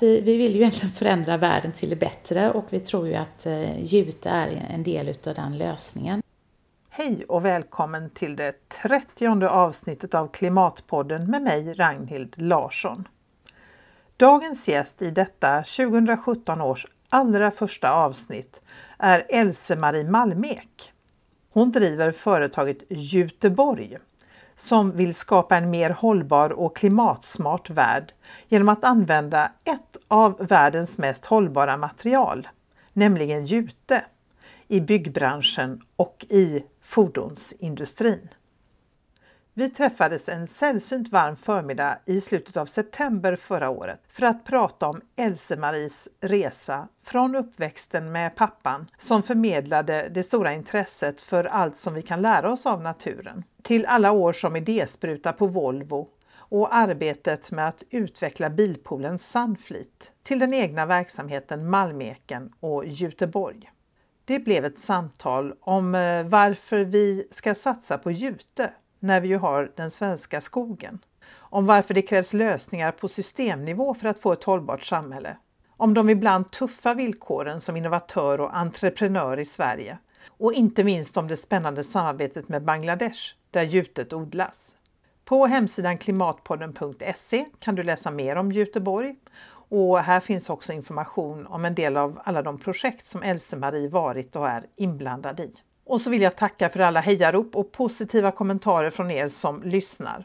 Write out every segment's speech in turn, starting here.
Vi, vi vill ju egentligen förändra världen till det bättre och vi tror ju att eh, Jute är en del utav den lösningen. Hej och välkommen till det 30 avsnittet av Klimatpodden med mig Ragnhild Larsson. Dagens gäst i detta 2017 års allra första avsnitt är Else-Marie Malmek. Hon driver företaget Juteborg som vill skapa en mer hållbar och klimatsmart värld genom att använda ett av världens mest hållbara material, nämligen jute, i byggbranschen och i fordonsindustrin. Vi träffades en sällsynt varm förmiddag i slutet av september förra året för att prata om Else-Maries resa från uppväxten med pappan som förmedlade det stora intresset för allt som vi kan lära oss av naturen, till alla år som idéspruta på Volvo och arbetet med att utveckla bilpoolen Sunfleet till den egna verksamheten Malmeken och Göteborg. Det blev ett samtal om eh, varför vi ska satsa på jute när vi ju har den svenska skogen. Om varför det krävs lösningar på systemnivå för att få ett hållbart samhälle. Om de ibland tuffa villkoren som innovatör och entreprenör i Sverige. Och inte minst om det spännande samarbetet med Bangladesh där jutet odlas. På hemsidan klimatpodden.se kan du läsa mer om Göteborg och här finns också information om en del av alla de projekt som Else-Marie varit och är inblandad i. Och så vill jag tacka för alla hejarop och positiva kommentarer från er som lyssnar.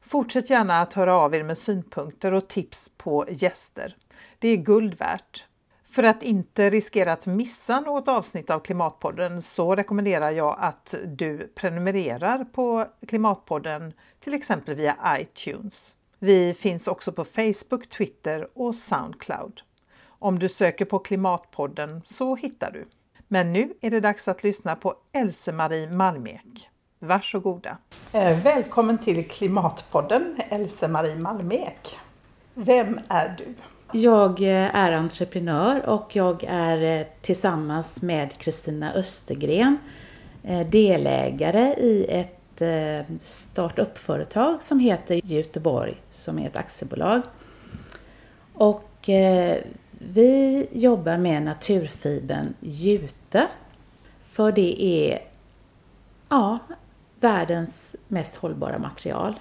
Fortsätt gärna att höra av er med synpunkter och tips på gäster. Det är guld värt. För att inte riskera att missa något avsnitt av Klimatpodden så rekommenderar jag att du prenumererar på Klimatpodden till exempel via iTunes. Vi finns också på Facebook, Twitter och Soundcloud. Om du söker på Klimatpodden så hittar du. Men nu är det dags att lyssna på Else-Marie Malmek. Varsågoda! Eh, välkommen till Klimatpodden Else-Marie Malmek. Vem är du? Jag eh, är entreprenör och jag är eh, tillsammans med Kristina Östergren delägare i ett startup-företag som heter Göteborg som är ett aktiebolag. Och vi jobbar med naturfibern jute. För det är ja, världens mest hållbara material.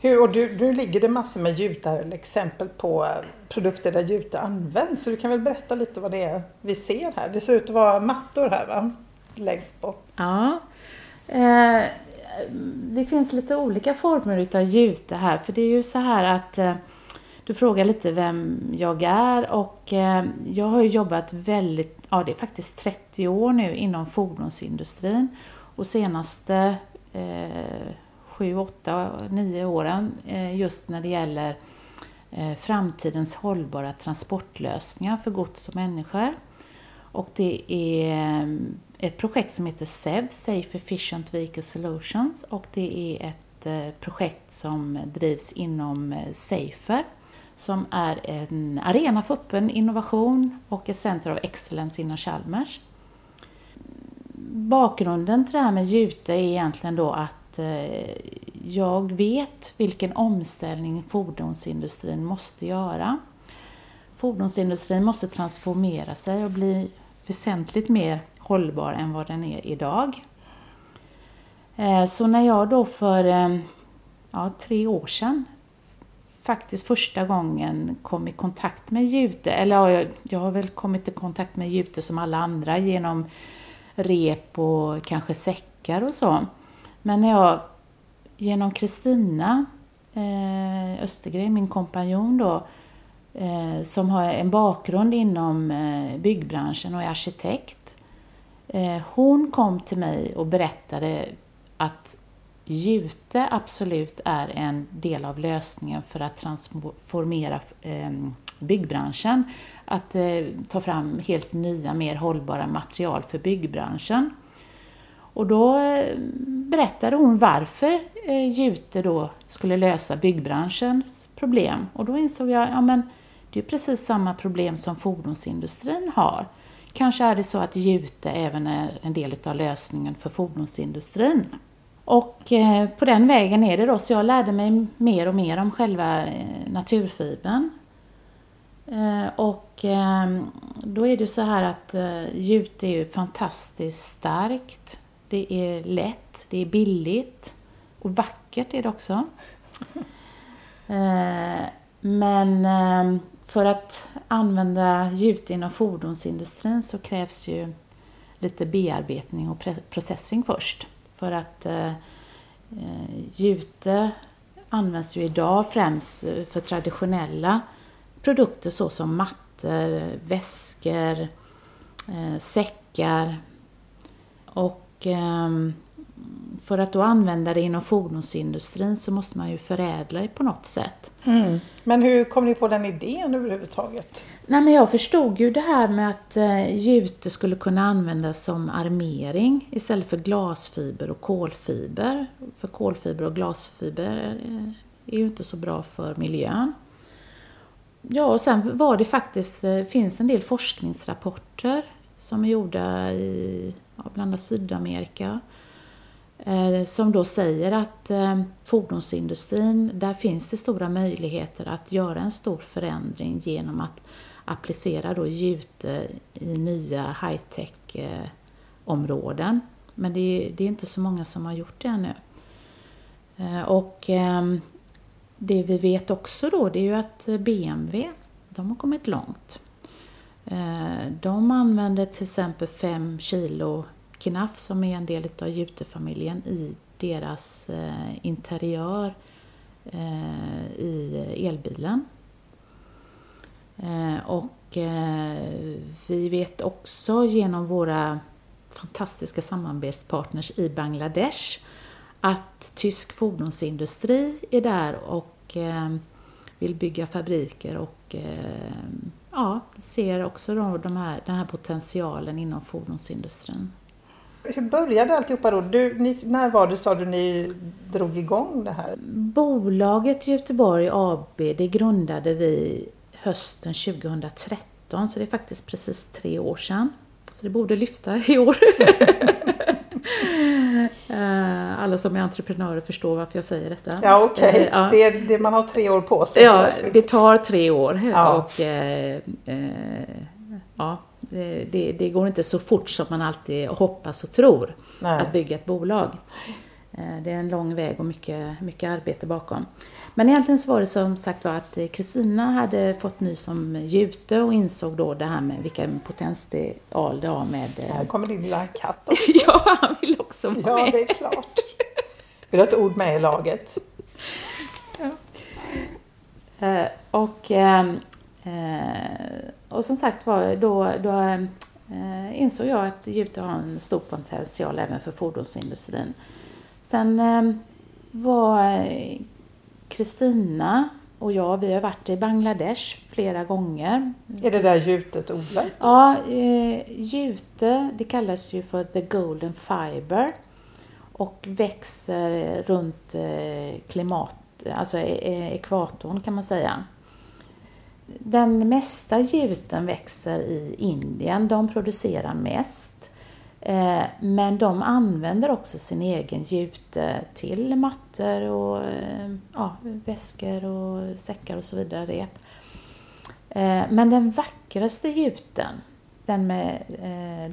Hur, och du, nu ligger det massor med jute eller exempel på produkter där jute används. Så du kan väl berätta lite vad det är vi ser här? Det ser ut att vara mattor här va? Längst bort. Ja. Eh, det finns lite olika former utav jute här. För det är ju så här att eh, du frågar lite vem jag är och eh, jag har jobbat väldigt, ja det är faktiskt 30 år nu inom fordonsindustrin. Och senaste eh, 7, 8, 9 åren eh, just när det gäller eh, framtidens hållbara transportlösningar för gods och människor. Och det är eh, ett projekt som heter SEV, Safe Efficient Vehicle Solutions. Och det är ett eh, projekt som drivs inom Safer som är en arena för öppen innovation och ett Center of Excellence inom Chalmers. Bakgrunden till det här med Jute är egentligen då att eh, jag vet vilken omställning fordonsindustrin måste göra. Fordonsindustrin måste transformera sig och bli väsentligt mer hållbar än vad den är idag. Eh, så när jag då för eh, ja, tre år sedan faktiskt första gången kom i kontakt med jute, eller jag, jag har väl kommit i kontakt med jute som alla andra genom rep och kanske säckar och så. Men när jag genom Kristina eh, Östergren, min kompanjon då, eh, som har en bakgrund inom eh, byggbranschen och är arkitekt. Eh, hon kom till mig och berättade att Jute absolut är en del av lösningen för att transformera ehm, byggbranschen. Att eh, ta fram helt nya, mer hållbara material för byggbranschen. Och då eh, berättade hon varför eh, Jute då skulle lösa byggbranschens problem. Och då insåg jag, ja men det är precis samma problem som fordonsindustrin har. Kanske är det så att Jute även är en del av lösningen för fordonsindustrin. Och eh, på den vägen är det då, så jag lärde mig mer och mer om själva eh, naturfibern. Eh, och ehm, då är det så här att jute är ju fantastiskt starkt. Det är lätt, det är billigt och vackert är det också. Men ehm, för att använda jute inom fordonsindustrin så krävs ju lite bearbetning och processing först. För att eh, eh, jute används ju idag främst eh, för traditionella produkter såsom mattor, väskor, eh, säckar och eh, för att då använda det inom fordonsindustrin så måste man ju förädla det på något sätt. Mm. Men hur kom ni på den idén överhuvudtaget? Nej, men jag förstod ju det här med att eh, jute skulle kunna användas som armering istället för glasfiber och kolfiber. För kolfiber och glasfiber är eh, ju inte så bra för miljön. Ja, och sen var det faktiskt, det finns en del forskningsrapporter som är gjorda i ja, bland annat Sydamerika eh, som då säger att eh, fordonsindustrin, där finns det stora möjligheter att göra en stor förändring genom att applicera då jute i nya high-tech eh, områden. Men det är, det är, inte så många som har gjort det ännu. Eh, och ehm, det vi vet också då det är ju att BMW, de har kommit långt. Eh, de använder till exempel 5 kilo knaff som är en del av jutefamiljen i deras interiör i elbilen. Och vi vet också genom våra fantastiska samarbetspartners i Bangladesh att tysk fordonsindustri är där och eh, vill bygga fabriker och eh, ja, ser också då de här, den här potentialen inom fordonsindustrin. Hur började alltihopa då? Du, ni, när var det sa du ni drog igång det här? Bolaget Göteborg AB det grundade vi hösten 2013 så det är faktiskt precis tre år sedan. Så det borde lyfta i år. Eh, alla som är entreprenörer förstår varför jag säger detta. Ja, okej. Okay. Eh, ja. Det, det, man har tre år på sig. Ja, det tar tre år. Ja. Och, eh, ja, det, det, det, går inte så fort som man alltid hoppas och tror Nej. att bygga ett bolag. Det är en lång väg och mycket, mycket arbete bakom. Men egentligen så var det som sagt var att Kristina hade fått ny som jute och insåg då det här med vilken potential det har med... Här kommer din lilla katt också. ja, han vill också vara ja, med. Ja, det är klart. Vill du ha ett ord med i laget? Ja. Eh, och, eh, och som sagt var, då, då eh, insåg jag att jute har en stor potential även för fordonsindustrin. Sen var Kristina och jag, vi har varit i Bangladesh flera gånger. Är det där jutet odlas? Ja, eh, jute det kallas ju för the golden fiber och växer runt eh, klimat, alltså e ekvatorn kan man säga. Den mesta juten växer i Indien, de producerar mest. Eh, men de använder också sin egen jute till mattor och eh, ja, väskor och säckar och så vidare. Rep. Eh, men den vackraste juten, den med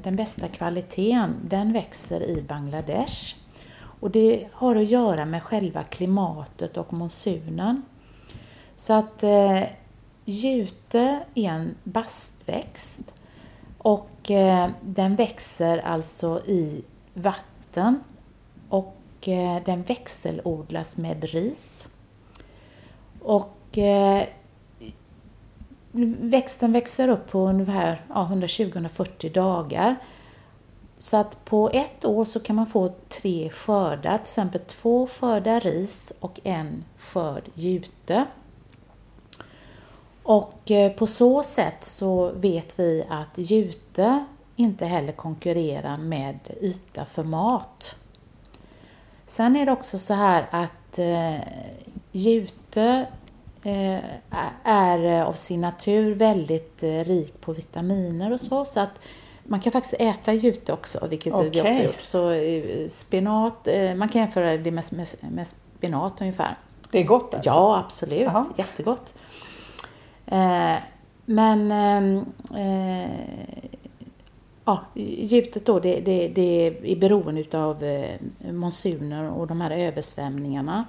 den bästa kvaliteten, den växer i Bangladesh. Och det har att göra med själva klimatet och monsunen. Så att jute är en bastväxt och eh, den växer alltså i vatten och eh, den växelodlas med ris. Och eh, växten växer upp på ungefär ja, 120-140 dagar. Så att på ett år så kan man få tre skördar, till exempel två skördar ris och en skörd jute. Och eh, på så sätt så vet vi att jute inte heller konkurrerar med yta för mat. Sen är det också så här att eh, jute eh, är av sin natur väldigt rik på vitaminer och så, så att man kan faktiskt äta jute också, vilket okay. vi också har gjort. Så spenat, man kan jämföra det med, med, med spenat ungefär. Det är gott alltså? Ja, absolut. Aha. Jättegott. Eh, men ehm, eh, ja, gjutet då det, det, det är beroende utav eh, monsuner och de här översvämningarna.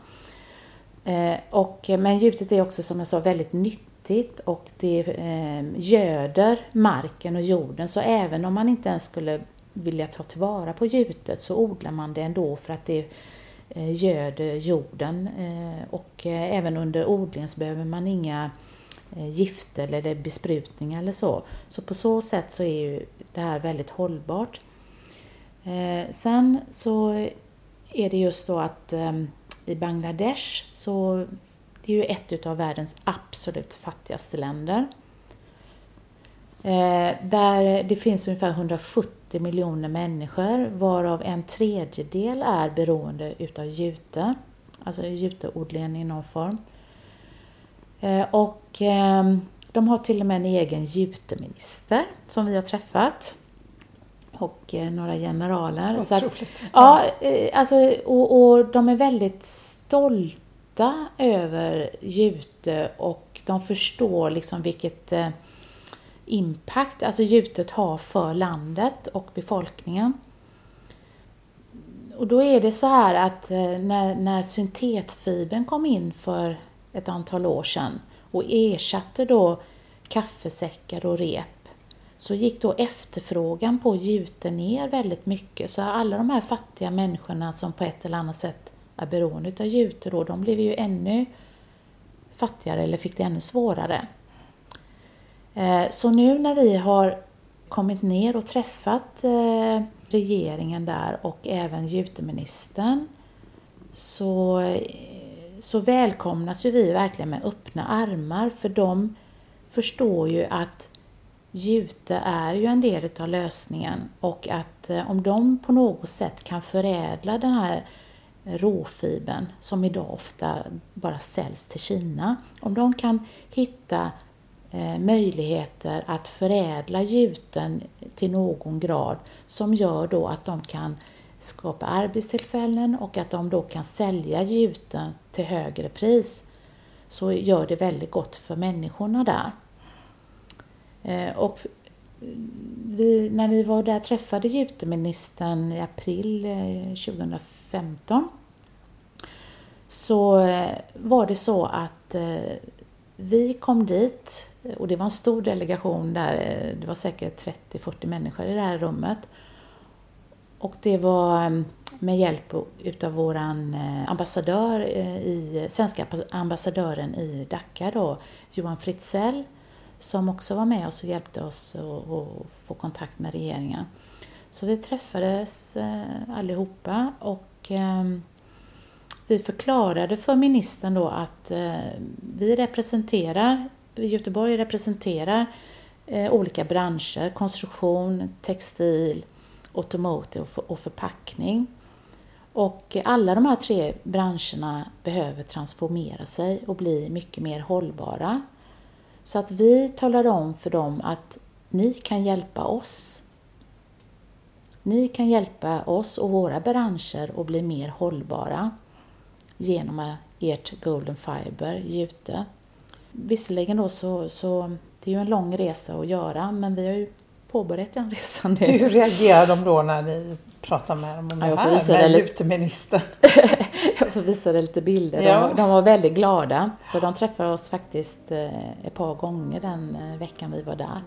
Eh, och, men gjutet är också som jag sa väldigt nyttigt och det eh, göder marken och jorden så även om man inte ens skulle vilja ta tillvara på gjutet så odlar man det ändå för att det eh, göder jorden eh, och eh, även under odlingen så behöver man inga Eh, gifter eller besprutningar eller så. Så på så sätt så är ju det här väldigt hållbart. Eh, sen så är det just så att ehm, i Bangladesh så det är ju ett av världens absolut fattigaste länder. Eh, där det finns ungefär 170 miljoner människor varav en tredjedel är beroende utav jute, alltså juteodlingen i någon form. Eh, och ehm, de har till och med en egen juteminister som vi har träffat och eh, några generaler. Så att, ja, eh, alltså, och, och de är väldigt stolta över jute och de förstår liksom vilket impact, alltså gjutet har för landet och befolkningen. Och då är det så här att eh, när, när syntetfibern kom in för ett antal år sedan och ersatte då kaffesäckar och rep så gick då efterfrågan på jute ner väldigt mycket. Så alla de här fattiga människorna som på ett eller annat sätt är beroende av jute då, de blev ju ännu fattigare eller fick det ännu svårare. Eh, så nu när vi har kommit ner och träffat eh, regeringen där och även juteministern så, så välkomnas ju vi verkligen med öppna armar för de förstår ju att jute är ju en del av lösningen och att eh, om de på något sätt kan förädla den här råfibern som idag ofta bara säljs till Kina. Om de kan hitta eh, möjligheter att förädla gjuten till någon grad som gör då att de kan skapa arbetstillfällen och att de då kan sälja gjuten till högre pris så gör det väldigt gott för människorna där. Eh, och vi, när vi var där träffade juteministern i april eh, 2015 så eh, var det så att vi kom dit och det var en stor delegation där, det var säkert 30-40 människor i det här rummet. Och det var eh, med hjälp utav våran eh, ambassadör eh, i, svenska ambassadören i Dhaka då, Johan Fritzell, som också var med oss och hjälpte oss att få kontakt med regeringen. Så vi träffades allihopa och ehm, vi förklarade för ministern då att vi representerar Göteborg representerar olika branscher, konstruktion, textil, automotive och förpackning. Och alla de här tre branscherna behöver transformera sig och bli mycket mer hållbara. Så att vi talade om för dem att ni kan hjälpa oss. Ni kan hjälpa oss och våra branscher att bli mer hållbara genom ert Golden Fiber, Jute. Visserligen då så, så det är ju en lång resa att göra men vi har ju påbörjat den resan nu. Hur reagerar de då när ni pratar med dem om ja, det här med juteministern? jag får visa dig lite bilder. Ja. De, de, var väldigt glada så de träffade oss faktiskt eh, ett par gånger den eh, veckan vi var där.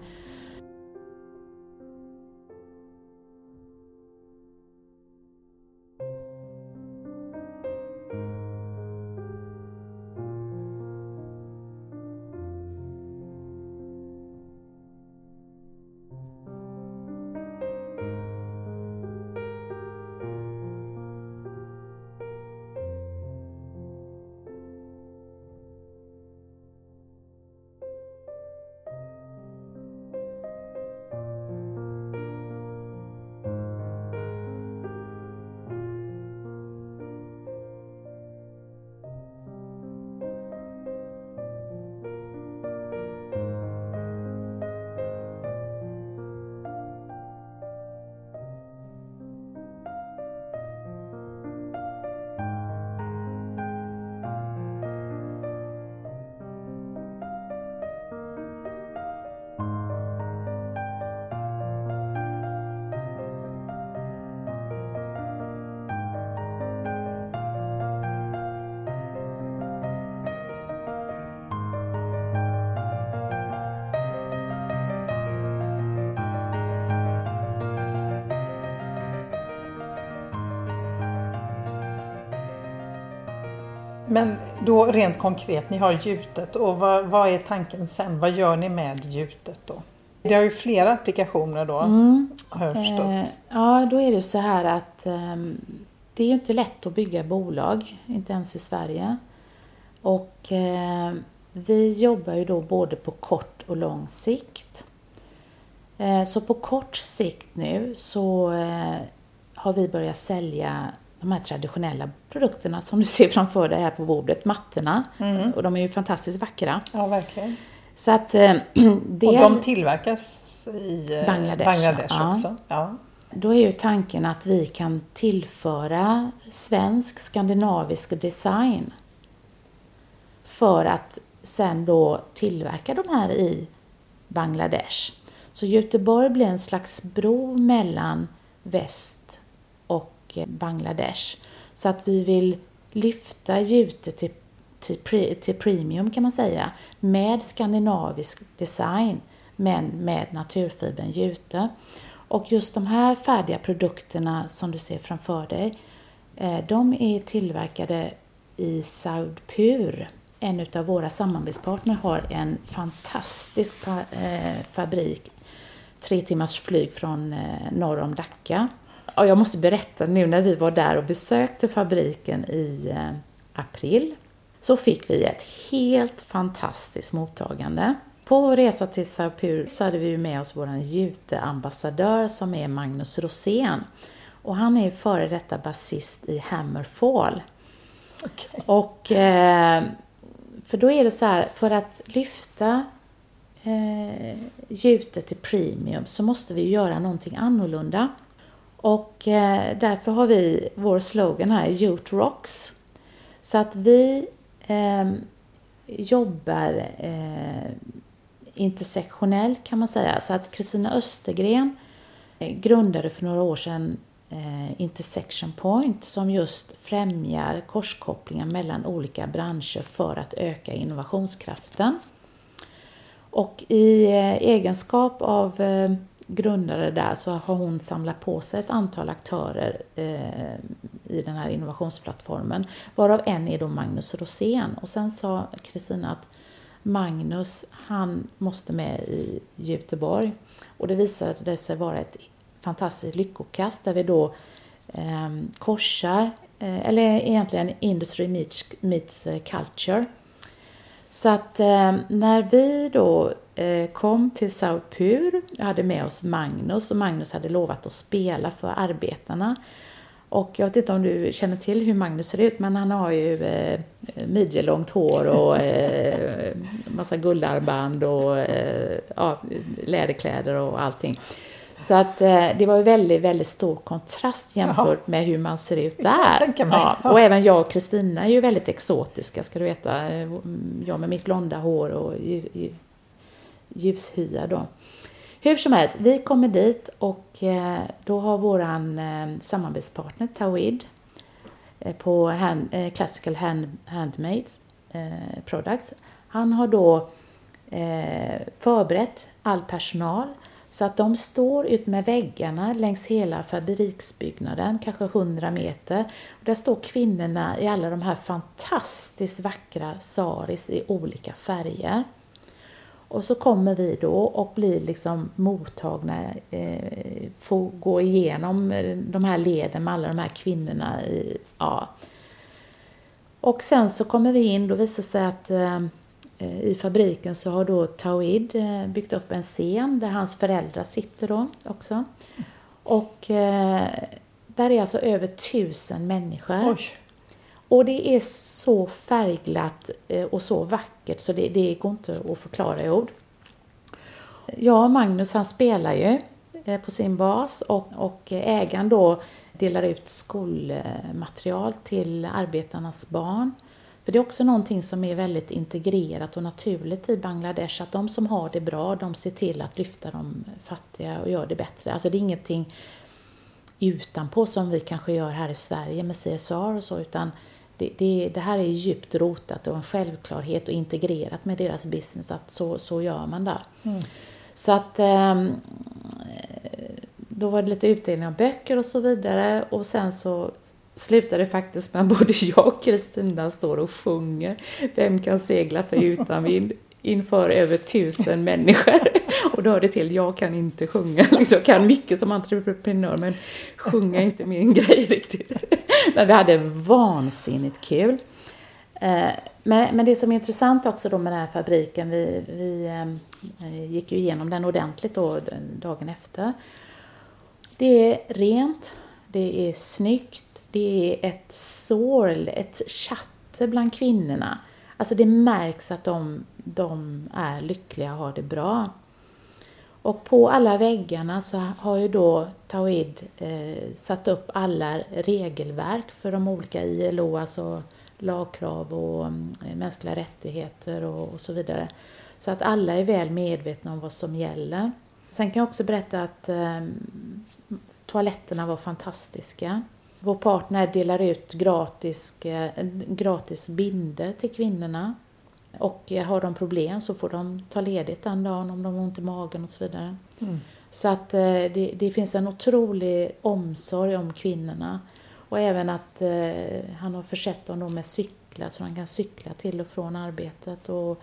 Då rent konkret, ni har gjutet och vad, vad är tanken sen? Vad gör ni med gjutet då? Det har ju flera applikationer då, mm. har jag förstått. Eh, ja, då är det så här att eh, det är ju inte lätt att bygga bolag, inte ens i Sverige. Och eh, vi jobbar ju då både på kort och lång sikt. Eh, så på kort sikt nu så eh, har vi börjat sälja de här traditionella produkterna som du ser framför dig här på bordet, mattorna. Mm. Och de är ju fantastiskt vackra. Ja, verkligen. Så att, eh, det och de tillverkas i Bangladesh, Bangladesh ja. också? Ja. Då är ju tanken att vi kan tillföra svensk, skandinavisk design för att sen då tillverka de här i Bangladesh. Så Göteborg blir en slags bro mellan väst och Bangladesh. Så att vi vill lyfta Jute till, till, till premium kan man säga, med skandinavisk design men med naturfibern jute. Och just de här färdiga produkterna som du ser framför dig, eh, de är tillverkade i Saudpur en av våra samarbetspartner har en fantastisk eh, fabrik, tre timmars flyg från eh, norr om Dhaka. Och jag måste berätta nu när vi var där och besökte fabriken i eh, april så fick vi ett helt fantastiskt mottagande. På vår resa till Saupur så hade vi med oss vår juteambassadör som är Magnus Rosén. Och han är före detta basist i Hammerfall. Okay. Och eh, för då är det så här, för att lyfta eh, gjutet till premium så måste vi göra någonting annorlunda. Och eh, därför har vi vår slogan här, Youth Rocks. Så att vi eh, jobbar eh, intersektionellt kan man säga. Så att Kristina Östergren eh, grundade för några år sedan eh, Intersection Point som just främjar korskopplingar mellan olika branscher för att öka innovationskraften. Och i eh, egenskap av eh, grundare där så har hon samlat på sig ett antal aktörer eh, i den här innovationsplattformen, varav en är då Magnus Rosén. Och sen sa Kristina att Magnus, han måste med i Göteborg. Och det visade sig vara ett fantastiskt lyckokast där vi då eh, korsar, eh, eller egentligen Industry meets, meets eh, Culture. Så att eh, när vi då eh, kom till Sao Pur, jag hade med oss Magnus och Magnus hade lovat att spela för arbetarna. Och jag vet inte om du känner till hur Magnus ser ut, men han har ju eh, midjelångt hår och eh, massa guldarmband och eh, ja, läderkläder och allting. Så att eh, det var ju väldigt, väldigt stor kontrast jämfört med hur man ser ut där. Ja, och även jag och Kristina är ju väldigt exotiska ska du veta. Eh, jag med mitt blonda hår och ljushyad då. Hur som helst, vi kommer dit och eh, då har våran samarbetspartner Tawid på hand, Classical hand, Handmades Products. Han har då förberett all personal så att de står ut med väggarna längs hela fabriksbyggnaden, kanske 100 meter. Och där står kvinnorna i alla de här fantastiskt vackra saris i olika färger. Och så kommer vi då och blir liksom mottagna, eh, får gå igenom eh, de här leden med alla de här kvinnorna. I, ja. Och sen så kommer vi in, då visar det sig att Eh, i fabriken så har då Tawid eh, byggt upp en scen där hans föräldrar sitter då också. Och eh, där är alltså över tusen människor. Oj. Och det är så färgglatt och så vackert så det, det går inte att förklara i ord. Ja, Magnus han spelar ju på sin bas och, och ägaren då delar ut skolmaterial till arbetarnas barn. För det är också någonting som är väldigt integrerat och naturligt i Bangladesh, att de som har det bra, de ser till att lyfta de fattiga och gör det bättre. Alltså det är ingenting utanpå som vi kanske gör här i Sverige med CSR och så, utan det, det, det här är djupt rotat och en självklarhet och integrerat med deras business, att så, så gör man där. Mm. Så att ehm, då var det lite utdelning av böcker och så vidare och sen så slutade faktiskt med att både jag och Kristina står och sjunger Vem kan segla för utan vind? inför över tusen människor. Och då hör det till, jag kan inte sjunga. Liksom, jag kan mycket som entreprenör men sjunga är inte min grej riktigt. Men vi hade vansinnigt kul. Eh, men, men det som är intressant också då med den här fabriken, vi, vi eh, eh, gick ju igenom den ordentligt då dagen efter. Det är rent, det är snyggt, det är ett sorl, ett chatte bland kvinnorna. Alltså det märks att de, de är lyckliga och har det bra. Och på alla väggarna så har ju då Tawid eh, satt upp alla regelverk för de olika ILO, alltså lagkrav och eh, mänskliga rättigheter och, och, så vidare. Så att alla är väl medvetna om vad som gäller. Sen kan jag också berätta att eh, toaletterna var fantastiska. Vår partner delar ut gratis, eh, gratis binder till kvinnorna. Och har de problem så får de ta ledigt den dagen om de har ont i magen och så vidare. Mm. Så att eh, det, det, finns en otrolig omsorg om kvinnorna. Och även att eh, han har försett dem med cyklar så de kan cykla till och från arbetet. Och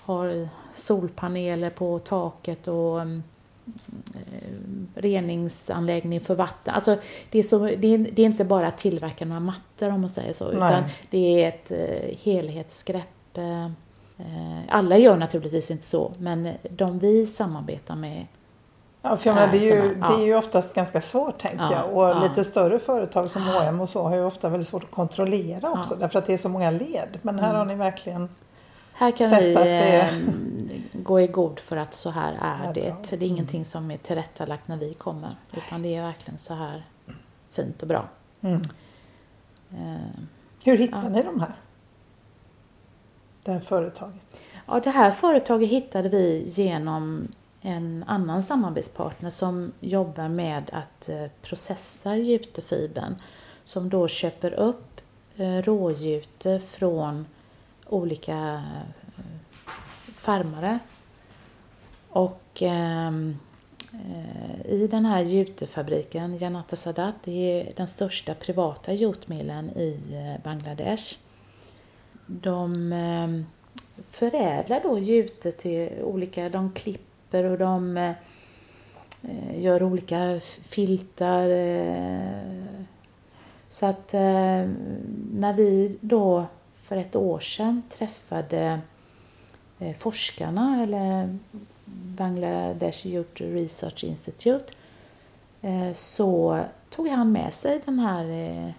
har solpaneler på taket och mm, Eh, reningsanläggning för vatten. Alltså, det, är så, det, är, det är inte bara att tillverka några mattor om man säger så, Nej. utan det är ett eh, helhetsgrepp. Eh, alla gör naturligtvis inte så, men de vi samarbetar med Ja, för menar, det, är ju, det är ju oftast ganska svårt tänker ja, jag. Och ja. lite större företag som H&M och så har ju ofta väldigt svårt att kontrollera också därför att det är så många led. Men här mm. har ni verkligen här kan vi det... gå i god för att så här är det. Det är ingenting som är tillrättalagt när vi kommer. Utan det är verkligen så här fint och bra. Mm. Uh, Hur hittar ja. ni de här? Det här företaget? Ja, det här företaget hittade vi genom en annan samarbetspartner som jobbar med att eh, processa jutefibern. Som då köper upp eh, råjute från olika eh, farmare. Och ehm, eh, i den här jutefabriken, Janata Sadat, det är den största privata jutmillen i eh, Bangladesh. De eh, förädlar då jute till olika, de klipper och de eh, eh gör olika filtar. Eh, så att när vi då för ett år sedan träffade eh, forskarna, eller Bangladesh Youth Research Institute, eh, så tog han med sig den här eh,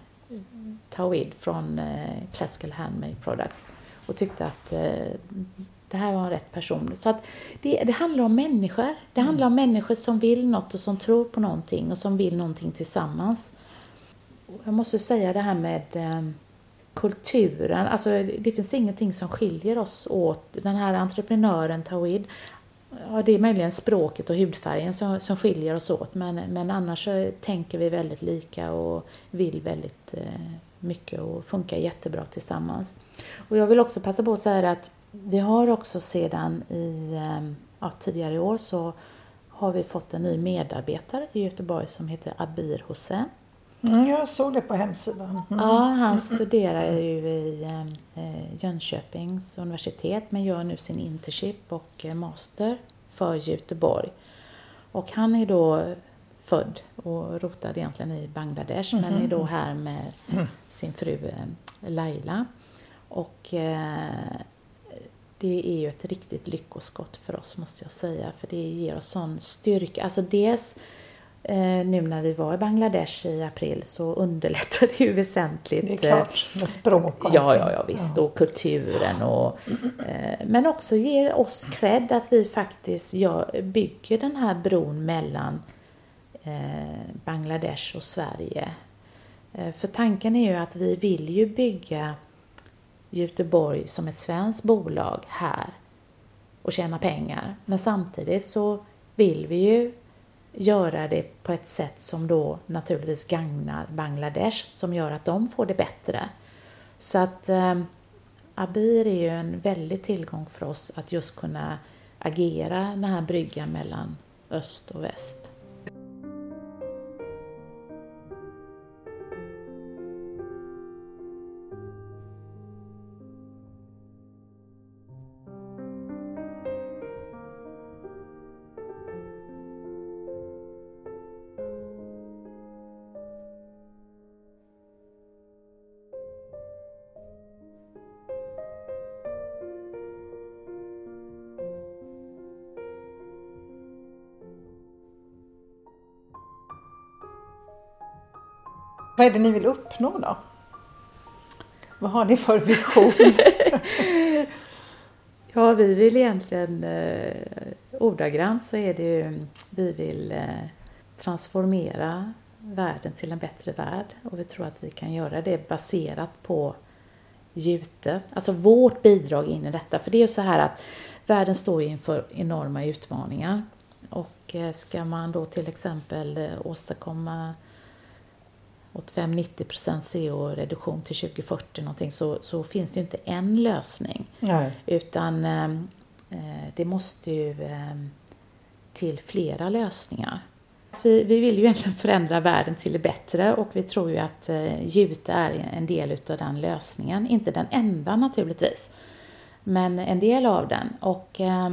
Tawid från Classical Handmade Products och tyckte att det här var en rätt person. Så att det, det handlar om människor. Det handlar om människor som vill något och som tror på någonting och som vill någonting tillsammans. Jag måste säga det här med kulturen, alltså det finns ingenting som skiljer oss åt. Den här entreprenören Tawid, ja, det är möjligen språket och hudfärgen som, som skiljer oss åt men, men annars så tänker vi väldigt lika och vill väldigt eh, mycket och funkar jättebra tillsammans. Och jag vill också passa på att säga att vi har också sedan i, eh, ja, tidigare i år så har vi fått en ny medarbetare i Göteborg som heter Abir Hossein Mm, jag såg det på hemsidan. Mm. Ja, han studerar ju i eh, Jönköpings universitet men gör nu sin internship och eh, master för Göteborg. Och han är då född och rotad egentligen i Bangladesh mm. men är då här med sin fru eh, Laila. Och eh, det är ju ett riktigt lyckoskott för oss måste jag säga för det ger oss sån styrka. Alltså dels Eh, nu när vi var i Bangladesh i april så underlättade det ju väsentligt. Det är klart, med språk och Ja, ja, ja visst. Ja. Och kulturen och... Eh, men också ger oss cred att vi faktiskt gör, bygger den här bron mellan eh, Bangladesh och Sverige. Eh, för tanken är ju att vi vill ju bygga Göteborg som ett svenskt bolag här och tjäna pengar. Men samtidigt så vill vi ju göra det på ett sätt som då naturligtvis gagnar Bangladesh, som gör att de får det bättre. Så att eh, Abir är ju en väldig tillgång för oss att just kunna agera den här bryggan mellan öst och väst. Vad är det ni vill uppnå då? Vad har ni för vision? ja, vi vill egentligen, eh, ordagrant så är det ju, vi vill eh, transformera världen till en bättre värld och vi tror att vi kan göra det baserat på Jute, alltså vårt bidrag in i detta. För det är ju så här att världen står inför enorma utmaningar och eh, ska man då till exempel eh, åstadkomma 85-90% CO-reduktion till 2040 någonting så, så finns det ju inte en lösning. Nej. Utan ehm, eh, det måste ju eh, till flera lösningar. Vi, vi vill ju egentligen förändra världen till det bättre och vi tror ju att eh, Jute är en del utav den lösningen. Inte den enda naturligtvis, men en del av den. Och eh,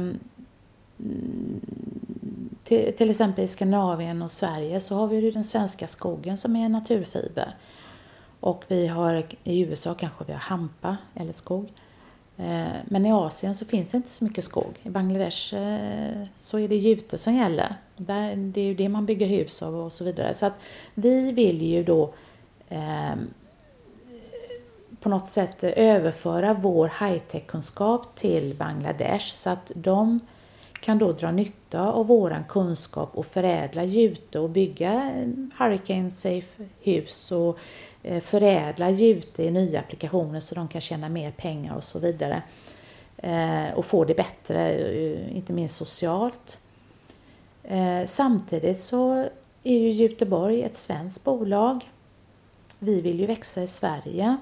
till, till, exempel i Skandinavien och Sverige så har vi ju den svenska skogen som är naturfiber. Och vi har i USA kanske vi har hampa eller skog. Eh, men i Asien så finns det inte så mycket skog. I Bangladesh eh, så är det jute som gäller. det är ju det man bygger hus av och så vidare. Så att vi vill ju då eh, på något sätt överföra vår high-tech-kunskap till Bangladesh så att de kan då dra nytta av våran kunskap och förädla jute och bygga hurricane safe hus och eh, förädla jute i nya applikationer så de kan tjäna mer pengar och så vidare. Eh, och få det bättre, eh, inte minst socialt. Samtidigt så är ju Göteborg ett svenskt bolag. Vi vill ju växa i Sverige.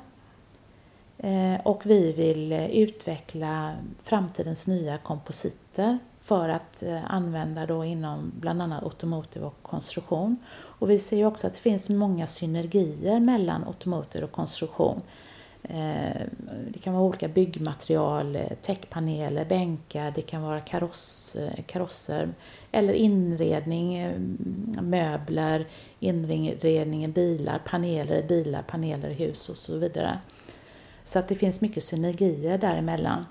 Och vi vill utveckla framtidens nya kompositer för att eh, använda då inom bland annat automotive och konstruktion. Och vi ser ju också att det finns många synergier mellan automotive och konstruktion. Eh, det kan vara olika byggmaterial, eh, täckpaneler, bänkar, det kan vara kaross, karosser eller inredning, möbler, inredning i bilar, paneler i bilar, paneler i hus och så vidare. Så att det finns mycket synergier däremellan.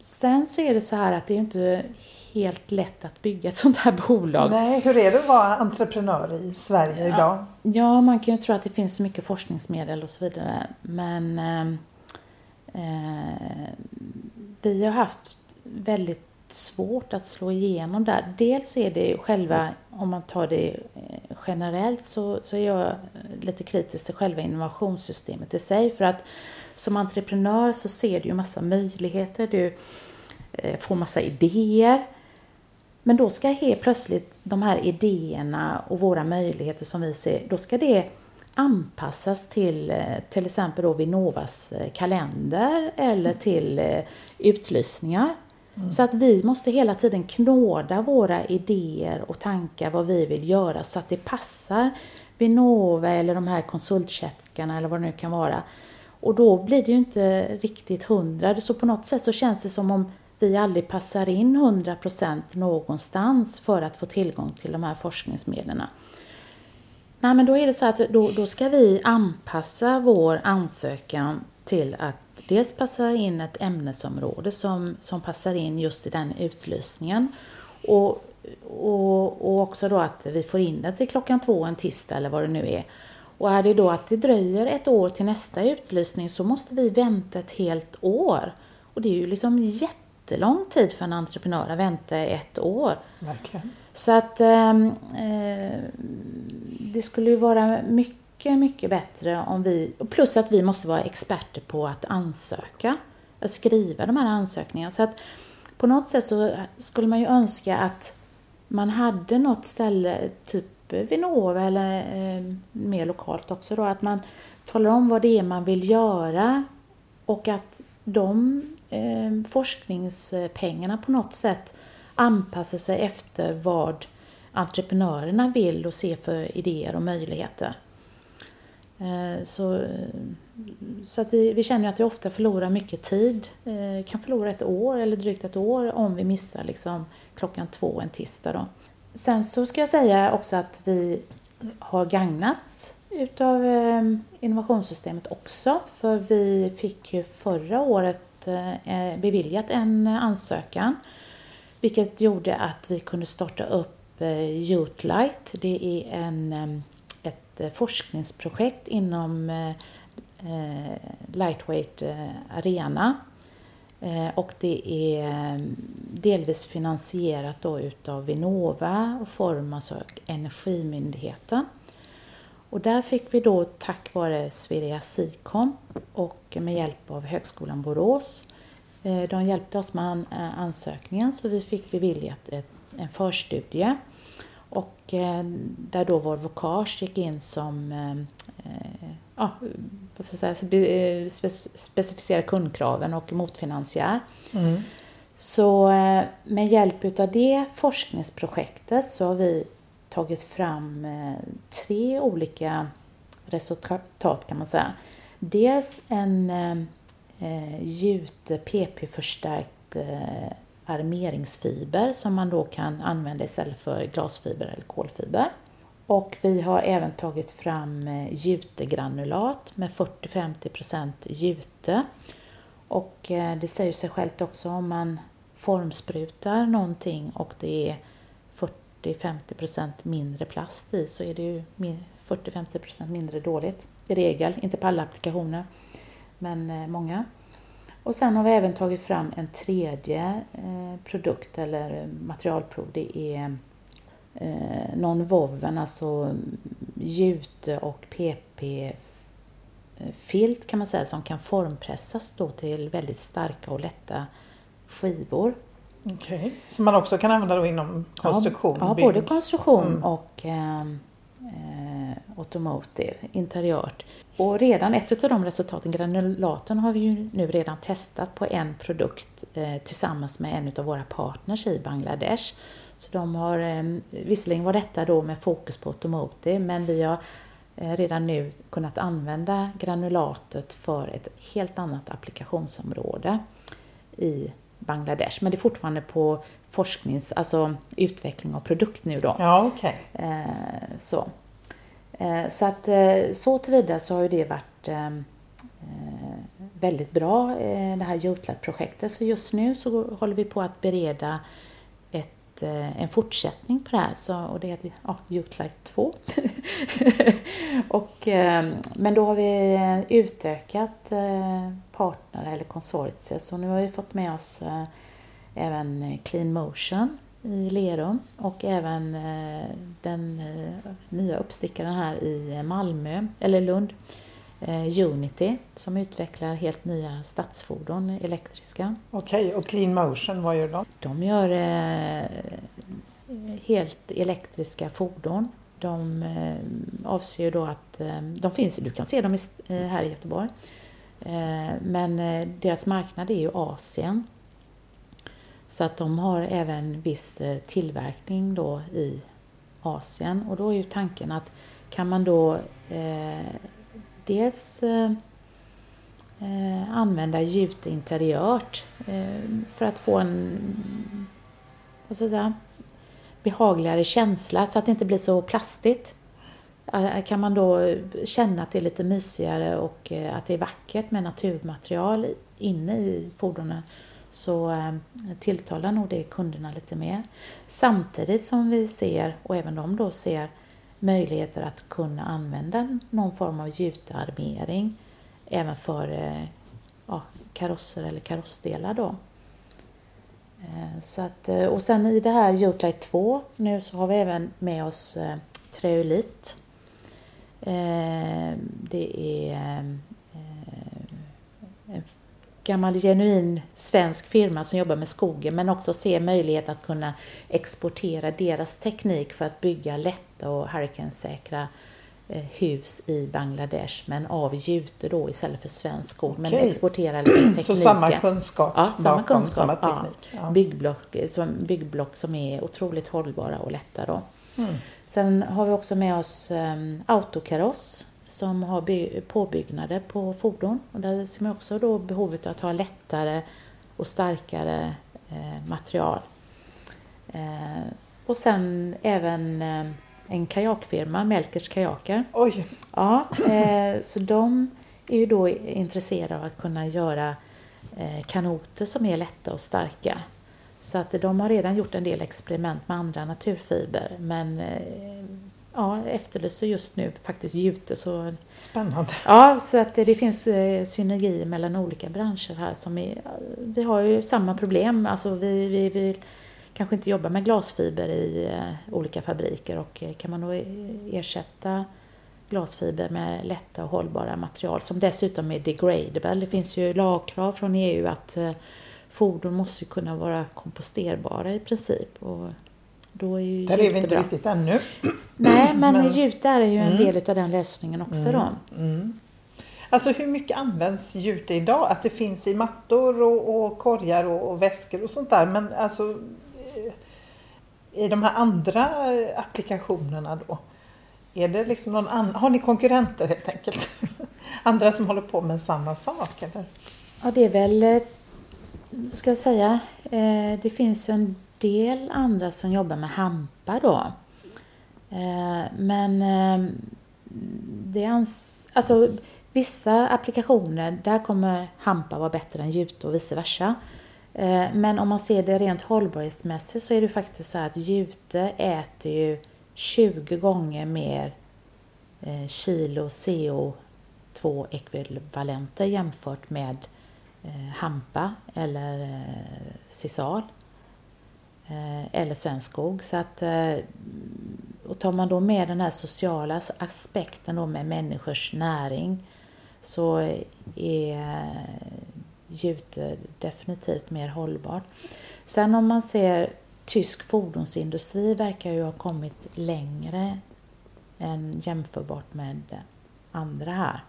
Sen så är det så här att det är inte helt lätt att bygga ett sånt här bolag. Nej, hur är det att vara entreprenör i Sverige idag? Ja, man kan ju tro att det finns så mycket forskningsmedel och så vidare. Men eh, eh, vi har haft väldigt svårt att slå igenom där. Dels är det själva, om man tar det eh, generellt, så, så är jag lite kritisk till själva innovationssystemet i sig. För att som entreprenör så ser du ju massa möjligheter. Du eh, får massa idéer. Men då ska helt plötsligt de här idéerna och våra möjligheter som vi ser, då ska det anpassas till eh, till exempel då Vinnovas eh, kalender eller till eh, utlysningar. Mm. Så att vi måste hela tiden knåda våra idéer och tankar vad vi vill göra så att det passar Vinnova eller de här konsultcheckarna eller vad det nu kan vara. Och då blir det ju inte riktigt hundra. Så på något sätt så känns det som om vi aldrig passar in 100% någonstans för att få tillgång till de här forskningsmedlen. Nej, men då är det så att då, då ska vi anpassa vår ansökan till att dels passa in ett ämnesområde som, som passar in just i den utlysningen och, och, och också då att vi får in det till klockan två en tisdag eller vad det nu är. Och är det då att det dröjer ett år till nästa utlysning så måste vi vänta ett helt år. Och det är ju liksom jätte jättelång tid för en entreprenör att vänta ett år. Verkligen. Så att ehm, eh, det skulle ju vara mycket, mycket bättre om vi, plus att vi måste vara experter på att ansöka, att skriva de här ansökningarna. Så att på något sätt så skulle man ju önska att man hade något ställe, typ Eh, Vinnova eller eh, mer lokalt också då, att man talar om vad det är man vill göra och att de eh, forskningspengarna på något sätt anpassar sig efter vad entreprenörerna vill och ser för idéer och möjligheter. Eh, så, så att vi, vi känner att vi ofta förlorar mycket tid, eh, kan förlora ett år eller drygt ett år om vi missar liksom klockan två en tisdag. Då. Sen så ska jag säga också att vi har gagnats utav ehm, innovationssystemet också. För vi fick ju förra året eh, eh, beviljat en ansökan. Vilket gjorde att vi kunde starta upp eh, Youthlight. Det är en, eh, ett forskningsprojekt inom Lightweight Arena Eh, och det är mm, delvis finansierat då utav Vinnova och Formas och Energimyndigheten. Och där fick vi då tack vare Sverige Sicom och med hjälp av Högskolan Borås. Eh, de hjälpte oss med eh, ansökningen så vi fick beviljat ett, en förstudie. Och där då Volvo Cars gick in som ja, vad ska jag säga, specificera kundkraven och motfinansiär. Mm. Så med hjälp av det forskningsprojektet så har vi tagit fram eh, tre olika resultat kan man säga. Dels en eh, gjute PP-förstärkt eh, armeringsfiber som man då kan använda istället för glasfiber eller kolfiber. Och vi har även tagit fram eh, jutegranulat med 40-50% jute. Och eh, det säger sig självt också om man formsprutar någonting och det är 40-50% mindre plast i så är det ju 40-50% mindre dåligt i regel, inte på alla applikationer men eh, många. Och sen har vi även tagit fram en tredje produkt eller materialprov. Det är eh, non-woven, alltså jute och PP-filt kan man säga som kan formpressas då till väldigt starka och lätta skivor. Okej, okay. som man också kan använda då inom konstruktion? Ja, ja både konstruktion mm. och ehm, eh, automotive, interiört. Och redan ett av de resultaten, granulaten, har vi ju nu redan testat på en produkt eh, tillsammans med en av våra partners i Bangladesh. Så de har, eh, visserligen var detta då med fokus på automotive, men vi har eh, redan nu kunnat använda granulatet för ett helt annat applikationsområde i Bangladesh. Men det är fortfarande på forsknings, alltså utveckling av produkt nu då. Ja, okay. Eh, så. Eh, så att så tillvida så har ju det varit väldigt bra det här Jutlat-projektet. Så just nu så håller vi på att bereda ett, eh, en fortsättning på det här. Så, och det heter ja, Jutlight 2. och, ehm, men då har vi eh, utökat eh, partner eller konsortier. Så nu har vi fått med oss även Clean Motion i Lerum och även den nya uppstickaren här i Malmö, eller Lund, Unity, som utvecklar helt nya stadsfordon, elektriska. Okej, okay, och Clean Motion, vad gör de? De gör helt elektriska fordon. De avser ju då att, de finns, du kan se dem här i Göteborg. Eh, men eh, deras marknad är ju Asien. Så att de har även viss eh, tillverkning då i Asien och då är ju tanken att kan man då eh, dels eh, eh använda gjut interiört eh, för att få en vad ska jag säga, behagligare känsla så att det inte blir så plastigt. Eh, eh, kan man då känna att det är lite mysigare och att det är vackert med naturmaterial inne i fordonen så tilltalar nog det kunderna lite mer. Samtidigt som vi ser, och även de då ser, möjligheter att kunna använda någon form av gjutarmering även för eh, ja, karosser eller karossdelar då. Eh, så att, eh, och sen i det här Jutlight 2 nu så har vi även med oss Treolit Eh, det är eh, en gammal genuin svensk firma som jobbar med skogen men också ser möjlighet att kunna exportera deras teknik för att bygga lätta och hurricanesäkra eh, hus i Bangladesh men av jute då istället för svensk skog. Men exportera liksom tekniken. Så samma kunskap ja, samma kunskap, samma teknik. Ja. Byggblock, som, byggblock som är otroligt hållbara och lätta då. Mm. Sen har vi också med oss um, autokaross som har påbyggnader på fordon. Och där ser man också då behovet av att ha lättare och starkare eh, material. Eh, och sen även eh, en kajakfirma, Melkers kajaker. Oj! Ja, eh, så de är ju då intresserade av att kunna göra eh, kanoter som är lätta och starka. Så att de har redan gjort en del experiment med andra naturfiber men eh, ja, efterlyser just nu faktiskt Jute. Så, Spännande. ja, så att det, finns eh, synergier mellan olika branscher här. Som är, vi har ju samma problem. Alltså vi, vi vill kanske inte jobba med glasfiber i eh, olika fabriker och eh, kan man då ersätta glasfiber med lätta och hållbara material som dessutom är degradable. Det finns ju lagkrav från EU att eh, fordon måste kunna vara komposterbara i princip. Och då är ju Där är vi inte bra. riktigt ännu. Nej, men, Men- jute är ju en Mm. del av den lösningen också då. Mm. Alltså hur mycket används jute idag? Att det finns i mattor och, och korgar och, och väskor och sånt där. Men alltså i de här andra applikationerna då? Är det liksom någon annan, har ni konkurrenter helt enkelt? Andra som håller på med samma sak eller? Ja, det är väl, vad ska jag säga, eh, det finns ju en del andra som jobbar med hampa då. Eh, men det ans- alltså, vissa applikationer, där kommer hampa vara bättre än jute och vice versa. Eh, men om man ser det rent hållbarhetsmässigt så är det faktiskt så att jute äter ju 20 gånger mer eh, kilo CO2-ekvivalenter jämfört med eh, hampa eller sisal eller svensk skog. Så att, och tar man då med den här sociala aspekten då med människors näring så är jute definitivt mer hållbart. Sen om man ser tysk fordonsindustri verkar ju ha kommit längre än jämförbart med andra här.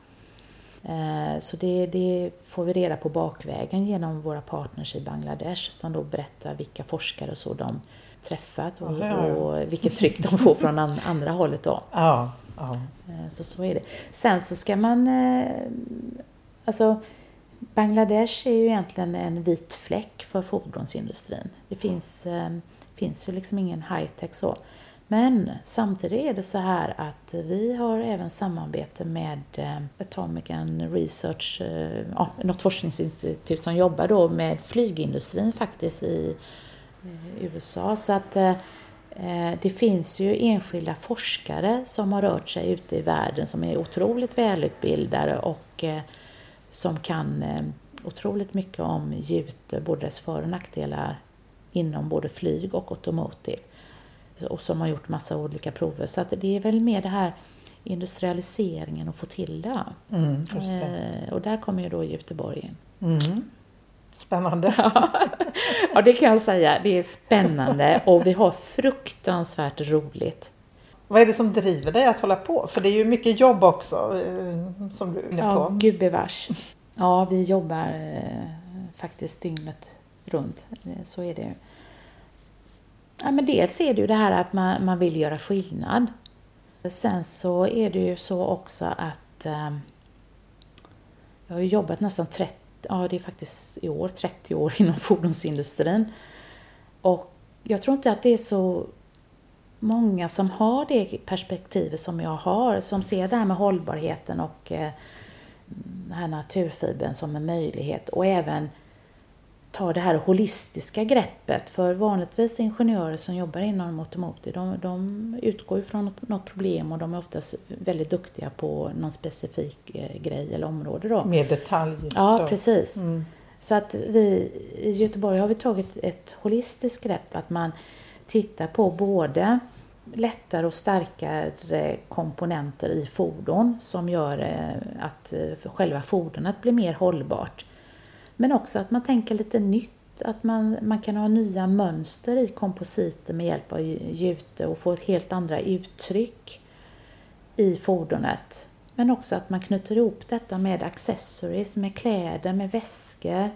Eh, Så det, det får vi reda på bakvägen genom våra partners i Bangladesh som då berättar vilka forskare och så de träffat och, och vilket tryck de får från an- andra hållet då. Ja, ja. Eh, Så så är det. Sen så ska man... eh, Alltså, Bangladesh är ju egentligen en vit fläck för fordonsindustrin. Det finns, eh, finns ju liksom ingen high-tech så. Men samtidigt är det så här att vi har även samarbete med eh, Atomic Research, eh, ja, något forskningsinstitut som jobbar då med flygindustrin faktiskt i eh, USA. Så att det finns ju enskilda forskare som har rört sig ute i världen som är otroligt välutbildade och som kan eh, otroligt mycket om jute, både dess för och nackdelar inom både flyg och automotive. Och som har gjort massa olika prover. Så att det är väl mer det här industrialiseringen och få till det. Mm, det. Eh, och där kommer ju då Göteborg in. Mm. Spännande. Ja, det kan jag säga. Det är spännande och vi har fruktansvärt roligt. Vad är det som driver dig att hålla på? För det är ju mycket jobb också eh, som du är inne Ja, på. gubevars. Ja, vi jobbar eh, faktiskt dygnet runt. Eh, Så är det ju. Ja, men dels är det ju det här att man, man vill göra skillnad. Sen så är det ju så också att eh, jag har ju jobbat nästan 30, ja det är faktiskt i år, 30 år inom fordonsindustrin. Och jag tror inte att det är så många som har det perspektivet som jag har, som ser det här med hållbarheten och eh, den här naturfibern som en möjlighet och även ta det här holistiska greppet. För vanligtvis ingenjörer som jobbar inom automotive, de, de utgår från något, problem och de är oftast väldigt duktiga på någon specifik eh, grej eller område. Då. Mer detalj. Ja, då. precis. Mm. Så att vi i Göteborg har vi tagit ett holistiskt grepp att man titta på både lättare och starkare komponenter i fordon som gör eh, att eh, själva fordonet blir mer hållbart. Men också att man tänker lite nytt, att man, man kan ha nya mönster i kompositer med hjälp av jute och få ett helt andra uttryck i fordonet. Men också att man knyter ihop detta med accessories, med kläder, med väskor.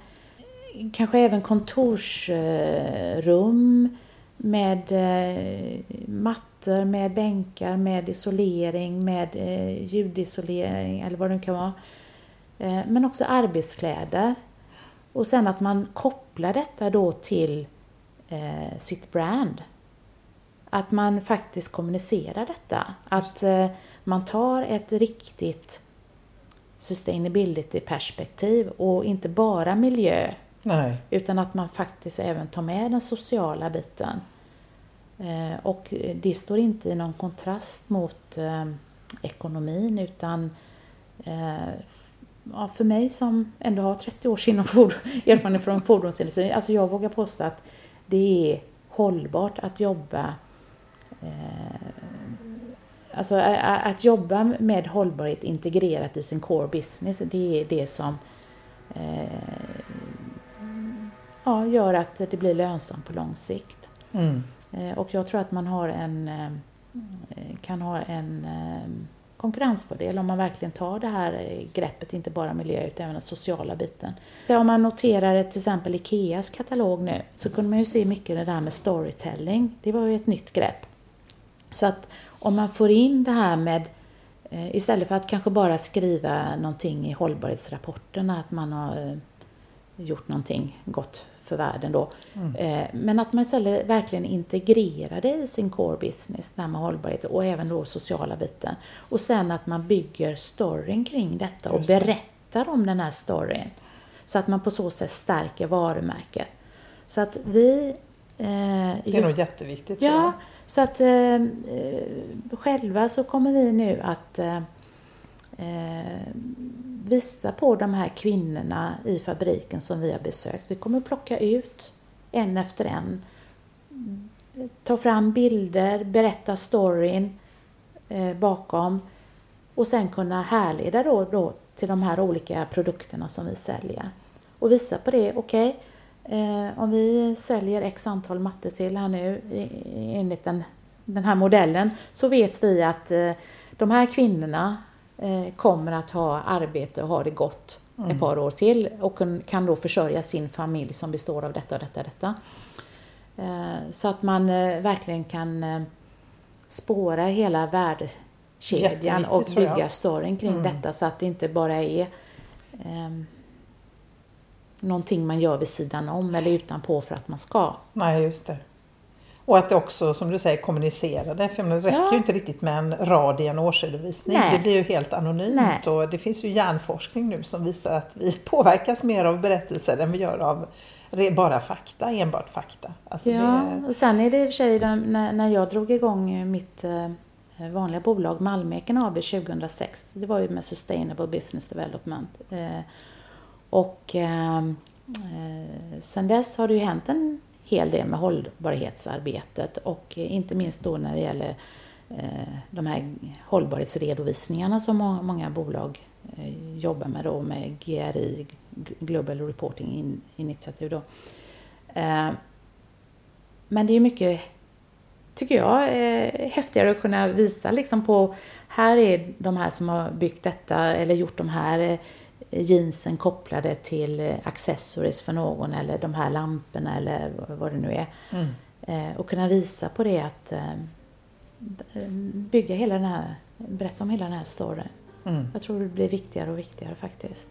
Kanske även kontorsrum med eh, mattor, med bänkar, med isolering, med eh, ljudisolering eller vad det nu kan vara. Eh, Men också arbetskläder. Och sen att man kopplar detta då till sitt brand. Att man faktiskt kommunicerar detta. Att man tar ett riktigt sustainability-perspektiv och inte bara miljö Nej. utan att man faktiskt även tar med den sociala biten. Eh, och det står inte i någon kontrast mot eh, ekonomin utan eh, ja, för mig som ändå har 30 års erfarenhet från fordonsindustrin, alltså jag vågar påstå att det är hållbart att jobba eh, Alltså att jobba med hållbarhet integrerat i sin core business, det är det som eh, ja, gör att det blir lönsamt på lång sikt. Mm. Eh, och jag tror att man har en, ehm, eh, kan ha en ehm, konkurrensfördel om man verkligen tar det här eh, greppet, inte bara miljö utan även den sociala biten. Om man noterar till exempel Ikeas katalog nu så kunde man ju se mycket det där med storytelling. Det var ju ett nytt grepp. Så att om man får in det här med Istället för att kanske bara skriva någonting i hållbarhetsrapporterna att man har gjort någonting gott för världen då. Mm. Eh, men att man istället verkligen integrerar det i sin core business, det här med hållbarhet och även då sociala biten. Och sen att man bygger storyn kring detta och berättar om den här storyn. Så att man på så sätt stärker varumärket. Så att vi... Eh, det är nog jätteviktigt. Ja, så att eh, själva så kommer vi nu att eh, eh visa på de här kvinnorna i fabriken som vi har besökt. Vi kommer plocka ut en efter en. Ta fram bilder, berätta storyn eh, bakom och sen kunna härleda då, då till de här olika produkterna som vi säljer. Och visa på det, okej, okay, eh, om vi säljer x antal mattor till här nu enligt den, den här modellen så vet vi att eh, de här kvinnorna kommer att ha arbete och ha det gott mm. ett par år till och kan då försörja sin familj som består av detta och detta och detta. Eh, så att man eh, verkligen kan spåra hela värdekedjan och bygga storyn kring mm. detta så att det inte bara är eh, någonting man gör vid sidan om eller utanpå för att man ska. Nej, just det. Och att det också, som du säger, kommunicerar det. För det räcker ja. ju inte riktigt med en rad i en årsredovisning. Nej. Det blir ju helt anonymt. Nej. Och det finns ju hjärnforskning nu som visar att vi påverkas mer av berättelser än vi gör av bara fakta, enbart fakta. Alltså ja, det... och sen är det i och för sig när, när jag drog igång mitt eh, vanliga bolag Malmeken AB 2006. Det var ju med Sustainable Business Development. Eh, och eh, sen dess har det ju hänt en hel del med hållbarhetsarbetet och inte minst då när det gäller eh, de här hållbarhetsredovisningarna som många bolag eh, jobbar med då med GRI, Global Reporting Initiative då. Eh, men det är mycket, tycker jag, häftigare att kunna visa liksom på, här är de här som har byggt detta eller gjort de här jeansen kopplade till accessories för någon eller de här lamporna eller vad det nu är. Mm. Eh, och kunna visa på det att eh, bygga hela den här, berätta om hela den här storyn. Mm. Jag tror det blir viktigare och viktigare faktiskt.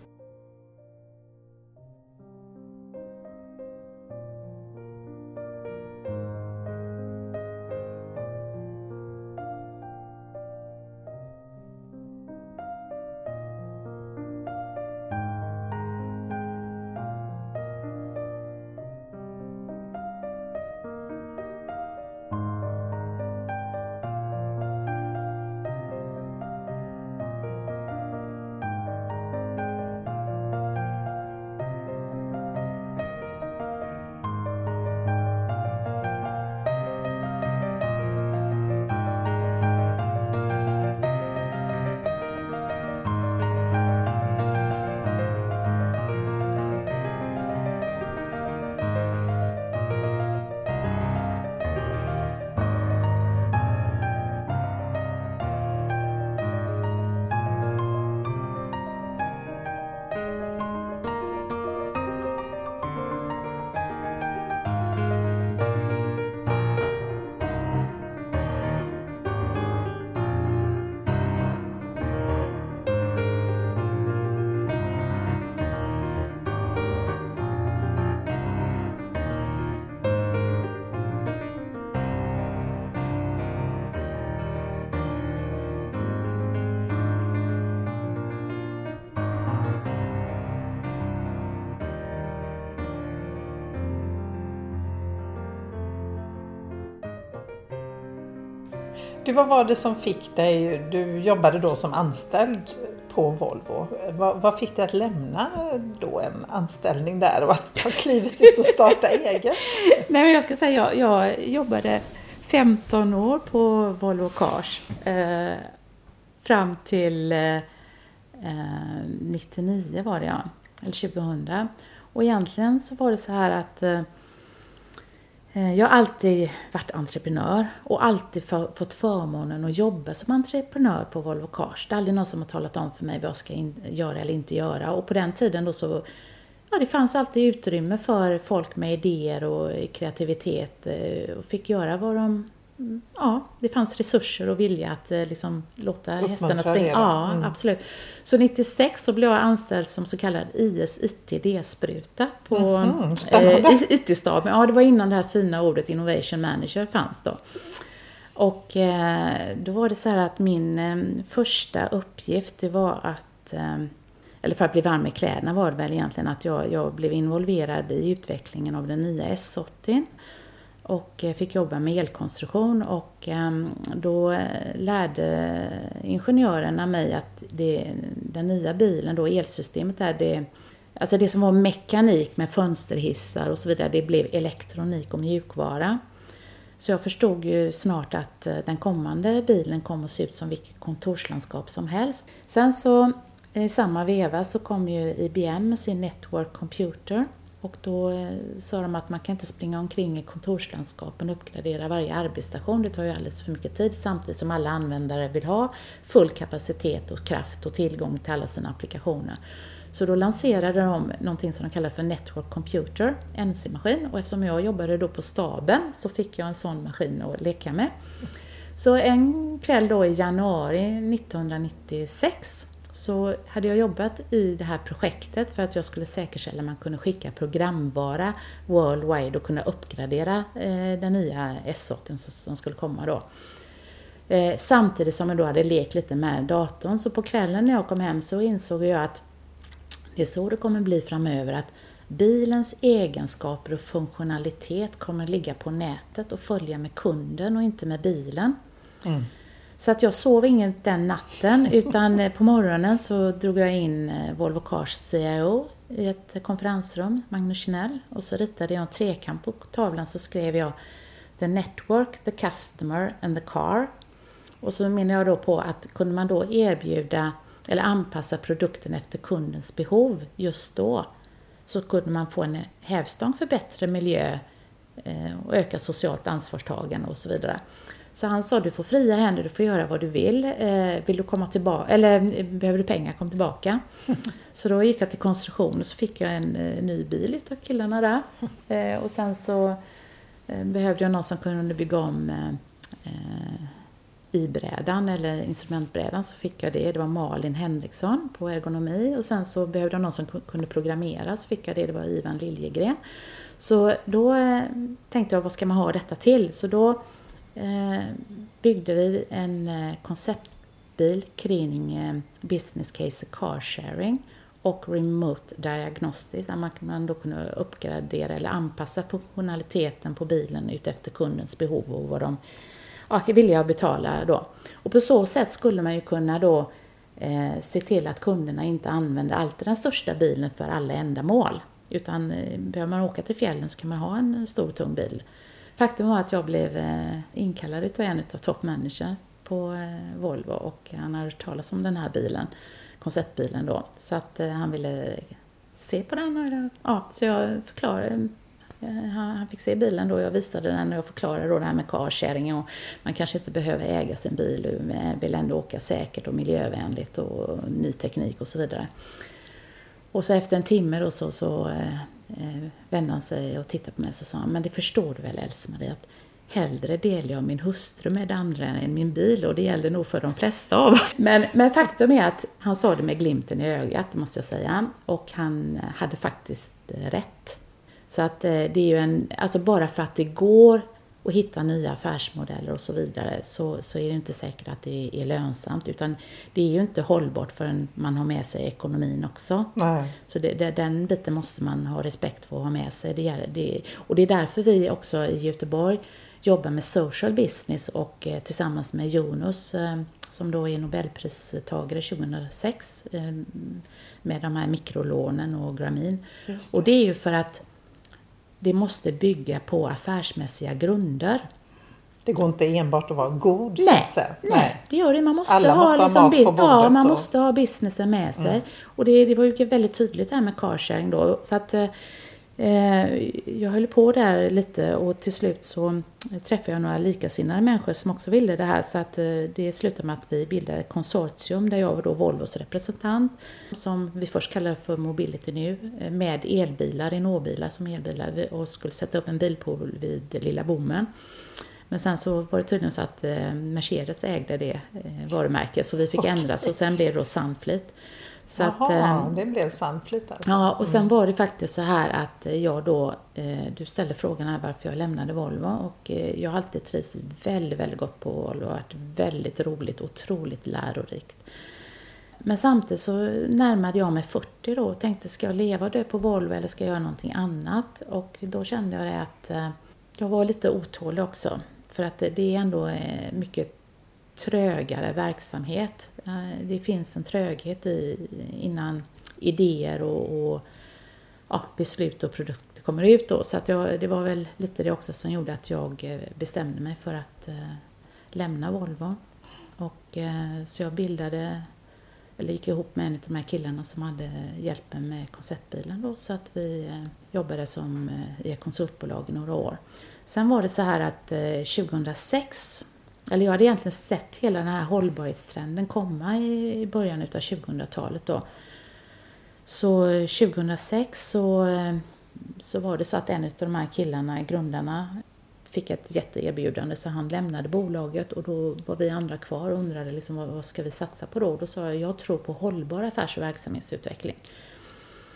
Du, vad var det som fick dig, du jobbade då som anställd på Volvo. Vad, vad fick dig att lämna då en anställning där och att ta klivet ut och starta eget? Nej, men jag ska säga, jag, jag jobbade 15 år på Volvo Cars eh, fram till eh, 99 var det ja, eller 2000. Och egentligen så var det så här att eh, Eh, Eh, jag har alltid varit entreprenör och alltid för, fått förmånen att jobba som entreprenör på Volvo Cars. Det är aldrig någon som har talat om för mig vad jag ska in, göra eller inte göra. Och på den tiden då så ja, det fanns alltid utrymme för folk med idéer och kreativitet eh, och fick göra vad de ja, det fanns resurser och vilja att eh, liksom, låta hästarna springa. Ja, mm. absolut. Så 96 så blev jag anställd som så kallad IS IT-D-spruta på mm eh, IT-staben. Ja, det var innan det här fina ordet Innovation Manager fanns då. Och eh, då var det så här att min eh, första uppgift det var att eh, eller för att bli varm i kläderna var det väl egentligen att jag, jag blev involverad i utvecklingen av den nya S80 och eh, fick jobba med elkonstruktion och ehm, då eh, lärde ingenjörerna mig att det, den nya bilen, då elsystemet där, det, alltså det som var mekanik med fönsterhissar och så vidare, det blev elektronik och mjukvara. Så jag förstod ju snart att eh, den kommande bilen kommer att se ut som vilket kontorslandskap som helst. Sen så i samma veva så kom ju IBM med sin Network Computer och då eh, sa de att man kan inte springa omkring i kontorslandskapen och uppgradera varje arbetsstation. Det tar ju alldeles för mycket tid samtidigt som alla användare vill ha full kapacitet och kraft och tillgång till alla sina applikationer. Så då lanserade de någonting som de kallar för Network Computer, NC-maskin. Och eftersom jag jobbade då på staben så fick jag en sån maskin att leka med. Så en kväll då i januari 1996 så hade jag jobbat i det här projektet för att jag skulle säkerställa att man kunde skicka programvara worldwide och kunna uppgradera eh, den nya S8 som skulle komma då. Eh, samtidigt som jag då hade lekt lite med datorn. Så på kvällen när jag kom hem så insåg jag att det är så det kommer bli framöver att bilens egenskaper och funktionalitet kommer ligga på nätet och följa med kunden och inte med bilen. Mm. Så att jag sov inget den natten utan eh, på morgonen så drog jag in eh, Volvo Cars CIO i ett konferensrum, Magnus Kinell, och så ritade jag en trekant på tavlan så skrev jag The Network, The Customer and the Car. Och så menar jag då på att kunde man då erbjuda eller anpassa produkten efter kundens behov just då så kunde man få en hävstång för bättre miljö eh, och öka socialt ansvarstagande och så vidare. Så han sa du får fria händer, du får göra vad du vill. Eh, vill du komma tillbaka, eller behöver du pengar, kom tillbaka. så då gick jag till konstruktion och så fick jag en eh, ny bil utav killarna där. Eh, och sen så eh, behövde jag någon som kunde bygga om eh, eh, i-brädan eller instrumentbrädan så fick jag det. Det var Malin Henriksson på ergonomi och sen så behövde jag någon som kunde programmera så fick jag det. Det var Ivan Liljegren. Så då tänkte jag, vad ska man ha detta till? Så då Eh, Eh, byggde vi en eh, konceptbil kring eh, business case car sharing och remote diagnostics där man då kunde uppgradera eller anpassa funktionaliteten på bilen utefter kundens behov och vad de ja, är villiga att betala då. Och på så sätt skulle man ju kunna då eh, se till att kunderna inte använder alltid den största bilen för alla ändamål. Utan eh, behöver man åka till fjällen så kan man ha en stor tung bil Faktum var att jag blev eh, inkallad av en av toppmanager på eh, Volvo och han hade hört talas om den här bilen, konceptbilen då. Så att eh, han ville se på den. Ja, så jag förklarade han fick se bilen då, jag visade den och jag förklarade då det här med carsharing och man kanske inte behöver äga sin bil, men vill ändå åka säkert och miljövänligt och ny teknik och så vidare. Och så efter en timme då så, så Eh, vände han sig och tittade på mig och så sa han, men det förstår du väl Else-Marie att hellre delar jag min hustru med andra än min bil och det gäller nog för de flesta av oss. Men, men faktum är att han sa det med glimten i ögat, måste jag säga, och han hade faktiskt rätt. Så att eh, det är ju en, alltså bara för att det går och hitta nya affärsmodeller och så vidare så, så är det inte säkert att det är lönsamt utan det är ju inte hållbart förrän man har med sig ekonomin också. Nej. Så det, det, den biten måste man ha respekt för att ha med sig. Det, det, och det är därför vi också i Göteborg jobba med social business och eh, tillsammans med Jonas eh, som då är Nobelpristagare 2006 eh, med de här mikrolånen och Gramin. Det. Och det är ju för att det måste bygga på affärsmässiga grunder. Det går inte enbart att vara god nej, så att säga. Nej, det gör det. Man måste Alla ha, måste liksom, ha mat på bordet. Ja, man och... måste ha businessen med sig. Mm. Och det, det var ju väldigt tydligt det här med carsharing då. Så att, eh, jag höll på där lite och till slut så träffade jag några likasinnade människor som också ville det här. Så att eh, det slutade med att vi bildade ett konsortium där jag var då Volvos representant som vi först kallade för Mobility nu med elbilar, Renault-bilar som elbilar och skulle sätta upp en bilpool vid Lilla Bommen. Men sen så var det tydligen så att eh, Mercedes ägde det eh, varumärket så vi fick okay. ändras och sen blev det då Sunfleet. Så Jaha, att, eh, det blev Sunfleet alltså? Ja, och sen mm. var det faktiskt så här att jag då, du ställde frågan här varför jag lämnade Volvo och jag har alltid trivts väldigt, väldigt gott på Volvo och varit väldigt roligt, otroligt lärorikt. Men samtidigt så närmade jag mig 40 då och tänkte ska jag leva och dö på Volvo eller ska jag göra någonting annat? Och då kände jag det att jag var lite otålig också. För att det är ändå eh, mycket trögare verksamhet. Eh, det finns en tröghet i, innan idéer och, och ja, beslut och produkter kommer ut. Då. Så att jag, det var väl lite det också som gjorde att jag eh, bestämde mig för att eh, lämna Volvo. Och, eh, så jag bildade, eller gick ihop med en av de här killarna som hade hjälpen med konceptbilen då, så att vi eh, jobbade som eh, i ett konsultbolag i några år. Sen var det så här att 2006, eller jag hade egentligen sett hela den här hållbarhetstrenden komma i början utav 2000-talet då. Så 2006 så, eh, så var det så att en av de här killarna, grundarna, fick ett jätteerbjudande så han lämnade bolaget och då var vi andra kvar och undrade liksom vad, vad ska vi satsa på då? Då sa jag, jag tror på hållbar affärs och verksamhetsutveckling.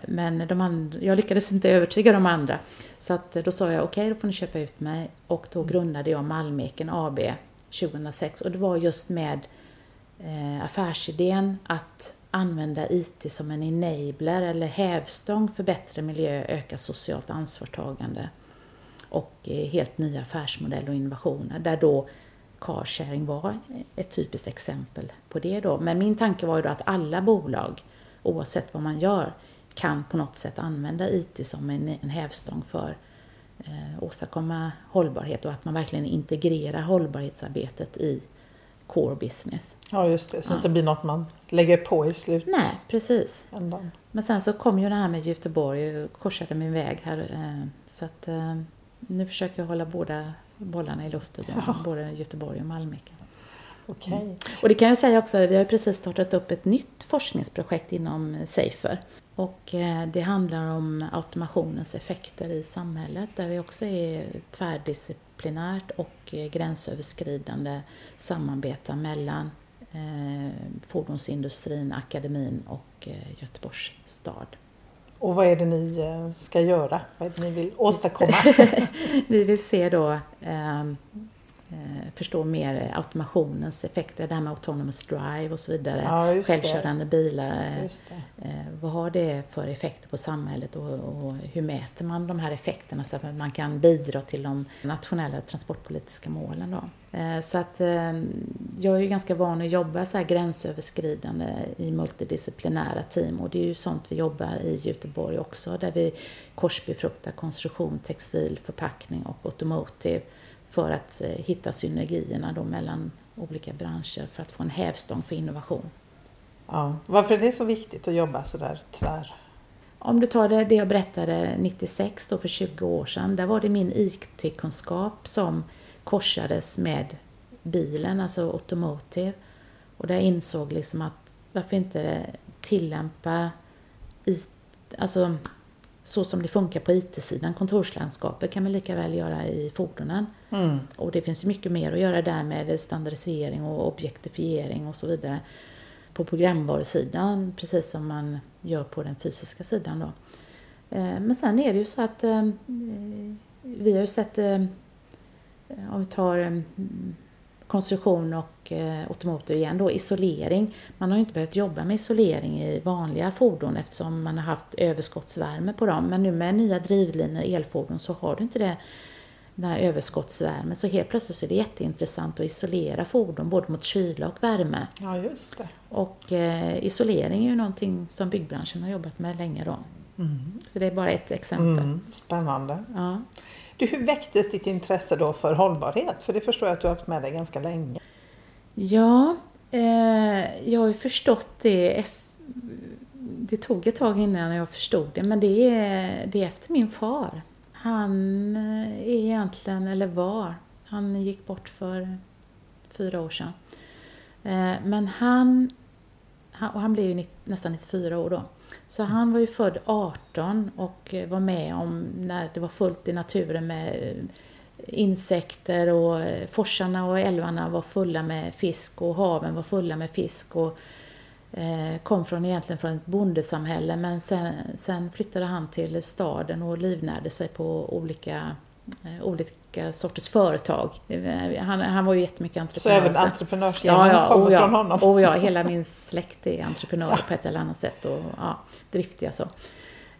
Men de andra, jag lyckades inte övertyga de andra. Så att då sa jag okej, okay, då får ni köpa ut mig. Och då grundade jag Malmeken AB 2006 och det var just med eh, affärsidén att använda IT som en enabler eller hävstång för bättre miljö, öka socialt ansvarstagande och eh, helt nya affärsmodeller och innovationer där då carsharing var ett typiskt exempel på det då. Men min tanke var ju då att alla bolag, oavsett vad man gör, kan på något sätt använda IT som en, en hävstång för eh, åstadkomma hållbarhet och att man verkligen integrerar hållbarhetsarbetet i core business. Ja, just det. Så ja. det blir något man lägger på i slut. Nej, precis. Ändan. Men sen så kom ju det här med Göteborg och korsade min väg här. Eh, så att eh, nu försöker jag hålla båda bollarna i luften, ja. både Göteborg och Malmö. Okay. Mm. Och det kan jag säga också, vi har precis startat upp ett nytt forskningsprojekt inom Safer och eh, det handlar om automationens effekter i samhället där vi också är tvärdisciplinärt och eh, gränsöverskridande samarbetar mellan eh, fordonsindustrin, akademin och Göteborgs stad. Och vad är det ni ska göra? Vad är det ni vill åstadkomma? vi vill se då förstå mer automationens effekter, det här med autonomous drive och så vidare. Ja, Självkörande bilar. Eh, vad har det för effekter på samhället och, och, hur mäter man de här effekterna så att man kan bidra till de nationella transportpolitiska målen. Då. Eh, så att jag är ju ganska van att jobba så här gränsöverskridande i multidisciplinära team och det är ju sånt vi jobbar i Göteborg också där vi korsbefruktar konstruktion, textil, förpackning och automotive för att eh, hitta synergierna då mellan olika branscher för att få en hävstång för innovation. Ja, varför är det så viktigt att jobba så där tvär? Om du tar det, det jag berättade 96, då för 20 år sedan, där var det min IT-kunskap som korsades med bilen, alltså automotive. Och där jag insåg liksom att varför inte tillämpa IT, alltså så som det funkar på IT-sidan, kontorslandskapet kan man lika väl göra i fordonen. Mm. Och det finns ju mycket mer att göra där med standardisering och objektifiering och så vidare på programvarusidan, precis som man gör på den fysiska sidan. Då. Eh, men sen är det ju så att eh, vi har ju sett, eh, om vi tar konstruktion och eh, automotor igen då, isolering. Man har inte behövt jobba med isolering i vanliga fordon eftersom man har haft överskottsvärme på dem. Men nu med nya drivlinor, elfordon, så har du inte det den här överskottsvärmen. Så helt plötsligt är det jätteintressant att isolera fordon både mot kyla och värme. Ja, just det. Och eh, isolering är ju någonting som byggbranschen har jobbat med länge då. Mm. Så det är bara ett exempel. Mm, spännande. Ja. Du, hur väcktes ditt intresse då för hållbarhet? För det förstår jag att du har haft med dig ganska länge. Ja, eh, jag har ju förstått det. Det tog ett tag innan jag förstod det, men det är, det är efter min far. Han eh, är egentligen, eller var, han gick bort för fyra år sedan. Eh, men han, han- och han blev ju nästan 94 år då. Så han var ju född 18 och eh, var med om när det var fullt i naturen med eh, insekter och eh, forsarna och älvarna var fulla med fisk och haven var fulla med fisk och kom från egentligen från ett bondesamhälle. Men sen, sen flyttade han till staden och livnärde sig på olika, olika sorters företag. Eh, Han, han var ju jättemycket Så entreprenör. även också. entreprenörsgenen kommer oh ja, från honom? Oh ja, hela min släkt är entreprenörer på ett eller annat sätt och ja, driftiga så.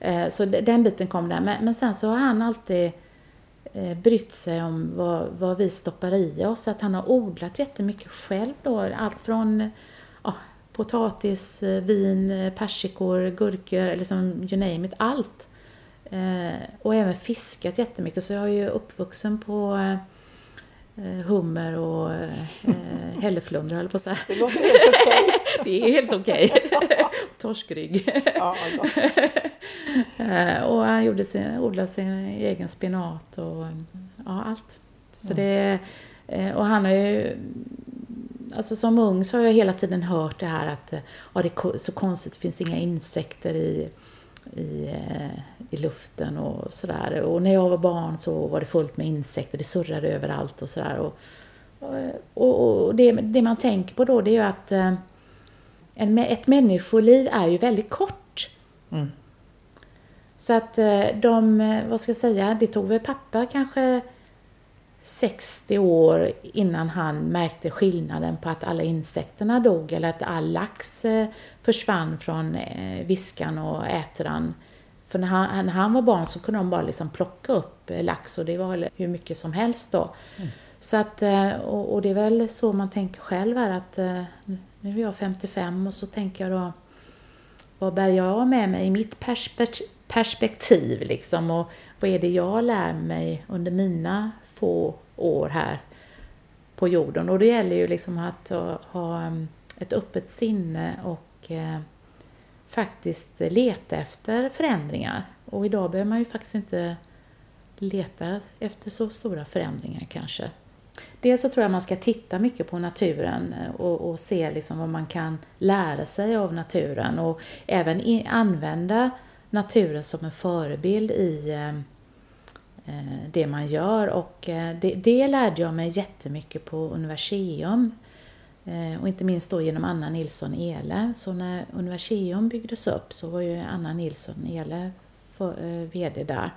Eh, Så den biten kom där. Men, men sen så har han alltid eh, brytt sig om vad, vad vi stoppar i oss. Att han har odlat jättemycket själv då. Allt från ja, potatis, eh, vin, eh, persikor, gurkor, eller som you name it, allt. Eh, och även fiskat jättemycket. Så jag är ju uppvuxen på eh, hummer och eh, hälleflundra höll på att säga. Det låter helt okej. Det är helt okej. Torskrygg. Ja. Eh, och han gjorde sin, odlade sin egen spenat och ja, allt. Så det, eh, och han har ju, alltså som ung så har jag hela tiden hört det här att ja, det är så konstigt, det finns inga insekter i, i, i luften och sådär. Och när jag var barn så var det fullt med insekter, det surrade överallt och sådär. Och, och, och det, det man tänker på då det är ju att eh, en, ett människoliv är ju väldigt kort. Mm. Så att eh, de, eh, vad ska jag säga, det tog väl pappa kanske 60 år innan han märkte skillnaden på att alla insekterna dog eller att all lax försvann från viskan och ätran. För när han, när han var barn så kunde de bara liksom plocka upp eh, lax och det var hur mycket som helst då. Så att, eh, och, och det är väl så man tänker själv här att eh, nu är jag 55 och så tänker jag då vad bär jag med mig i mitt perspekt- perspektiv liksom? Och vad är det jag lär mig under mina få år här på jorden? Och det gäller ju liksom att ha, ett öppet sinne och faktiskt leta efter förändringar och idag behöver man ju faktiskt inte leta efter så stora förändringar kanske. Dels så tror jag man ska titta mycket på naturen eh, och, och se liksom vad man kan lära sig av naturen och även i, använda naturen som en förebild i eh, eh det man gör. Och eh, det, det lärde jag mig jättemycket på Universium. Eh, och inte minst då genom Anna Nilsson Ele. Så när Universium byggdes upp så var ju Anna Nilsson Ele eh, VD där.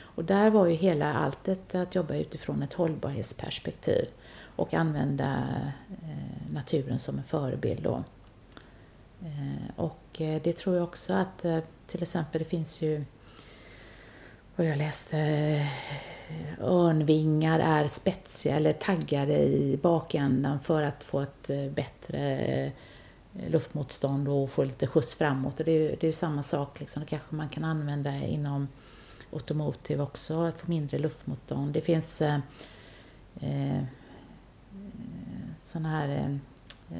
Och där var ju hela alltet att jobba utifrån ett hållbarhetsperspektiv och använda eh, naturen som en förebild då. Och det tror jag också att till exempel det finns ju vad jag läste Eh, örnvingar är spetsiga eller taggade i bakändan för att få ett eh, bättre eh, luftmotstånd och få lite skjuts framåt. Och det är ju det är ju samma sak, liksom. det kanske man kan använda inom automotive också, att få mindre luftmotstånd. Det finns eh, eh, sådana här eh,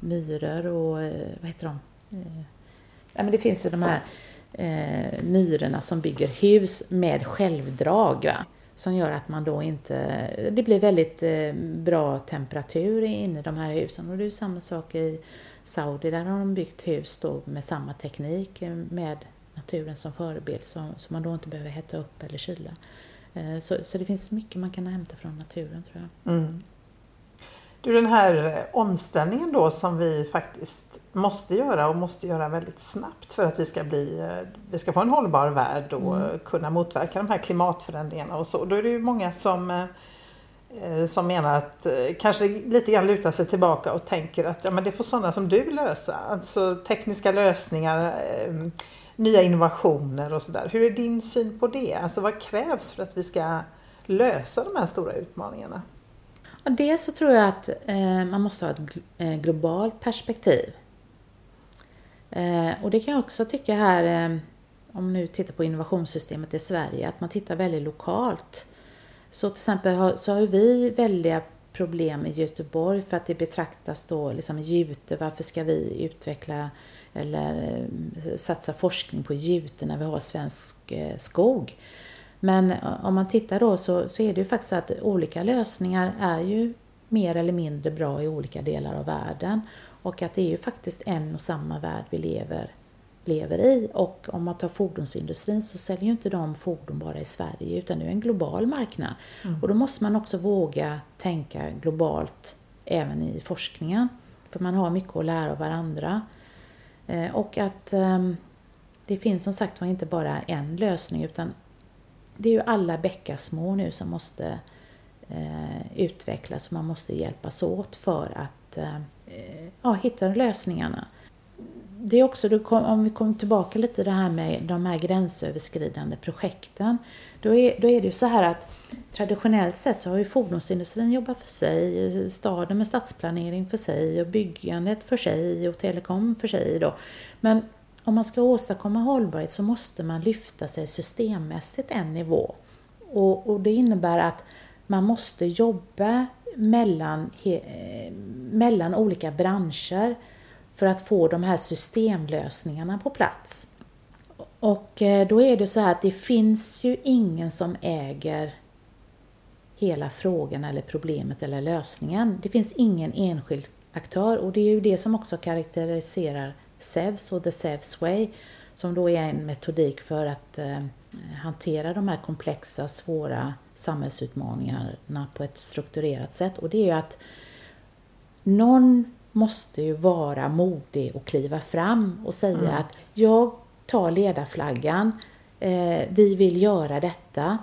myror och vad heter de? Eh, ja, men det finns ju de här eh, myrorna som bygger hus med självdrag. Va? Som gör att man då inte... Det blir väldigt eh, bra temperatur inne i de här husen. Och det är samma sak i Saudi. Där har de byggt hus då med samma teknik eh, med naturen som förebild. Så, så man då inte behöver hetta upp eller kyla. Eh, så, så det finns mycket man kan hämta från naturen tror jag. Mm. Du, den här eh, omställningen då som vi faktiskt måste göra och måste göra väldigt snabbt för att vi ska, bli, eh, vi ska få en hållbar värld och Mm. kunna motverka de här klimatförändringarna och så. Då är det ju många som, eh, som menar att kanske lite grann lutar sig tillbaka och tänker att ja, men det får sådana som du lösa. Alltså tekniska lösningar, nya innovationer och sådär. Hur är din syn på det? Alltså vad krävs för att vi ska lösa de här stora utmaningarna? Ja, dels så tror jag att eh, man måste ha ett eh, globalt perspektiv. Eh, och det kan jag också tycka här, eh, om nu tittar på innovationssystemet i Sverige, att man tittar väldigt lokalt. Så till exempel har, så har vi väldiga problem i Göteborg för att det betraktas då liksom jute, varför ska vi utveckla eller eh, satsa forskning på jute när vi har svensk eh, skog? Men eh, om man tittar då så, så är det ju faktiskt att olika lösningar är ju mer eller mindre bra i olika delar av världen. Och att det är ju faktiskt en och samma värld vi lever, lever i. Och om man tar fordonsindustrin så säljer ju inte de fordon bara i Sverige utan det är en global marknad. Mm. Och då måste man också våga tänka globalt även i forskningen. För man har mycket att lära av varandra. Eh, och att ehm, det finns som sagt var inte bara en lösning utan det är ju alla bäckar små nu som måste eh, utvecklas och man måste hjälpas åt för att eh, ja, hitta lösningarna. Det är också, om vi kommer tillbaka lite till det här med de här gränsöverskridande projekten. Då är, då är det ju så här att traditionellt sett så har ju fordonsindustrin jobbat för sig, staden med stadsplanering för sig och byggandet för sig och telekom för sig då. Men om man ska åstadkomma hållbarhet så måste man lyfta sig systemmässigt en nivå. Och, och det innebär att man måste jobba mellan, he, eh, mellan olika branscher för att få de här systemlösningarna på plats. Och eh, då är det så här att det finns ju ingen som äger hela frågan eller problemet eller lösningen. Det finns ingen enskild aktör och det är ju det som också karaktäriserar SEVS och The SEVS Way som då är en metodik för att eh, hantera de här komplexa, svåra samhällsutmaningarna på ett strukturerat sätt. Och det är ju att någon måste ju vara modig och kliva fram och säga mm. att jag tar ledarflaggan, eh, vi vill göra detta.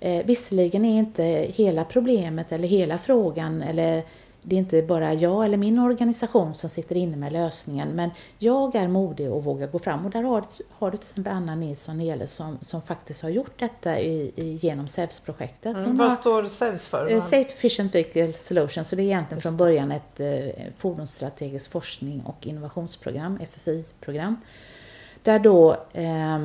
Eh, visserligen är inte hela problemet eller hela frågan eller det är inte bara jag eller min organisation som sitter inne med lösningen, men jag är modig och vågar gå fram. Och där har, har du till exempel Anna Nilsson Hele som, som faktiskt har gjort detta i, i, genom SEVS-projektet. Mm, vad står SEVS för? Eh, Safe Efficient Vehicle Solution, så det är egentligen från början ett eh, fordonsstrategiskt forskning och innovationsprogram, FFI-program. Där då eh,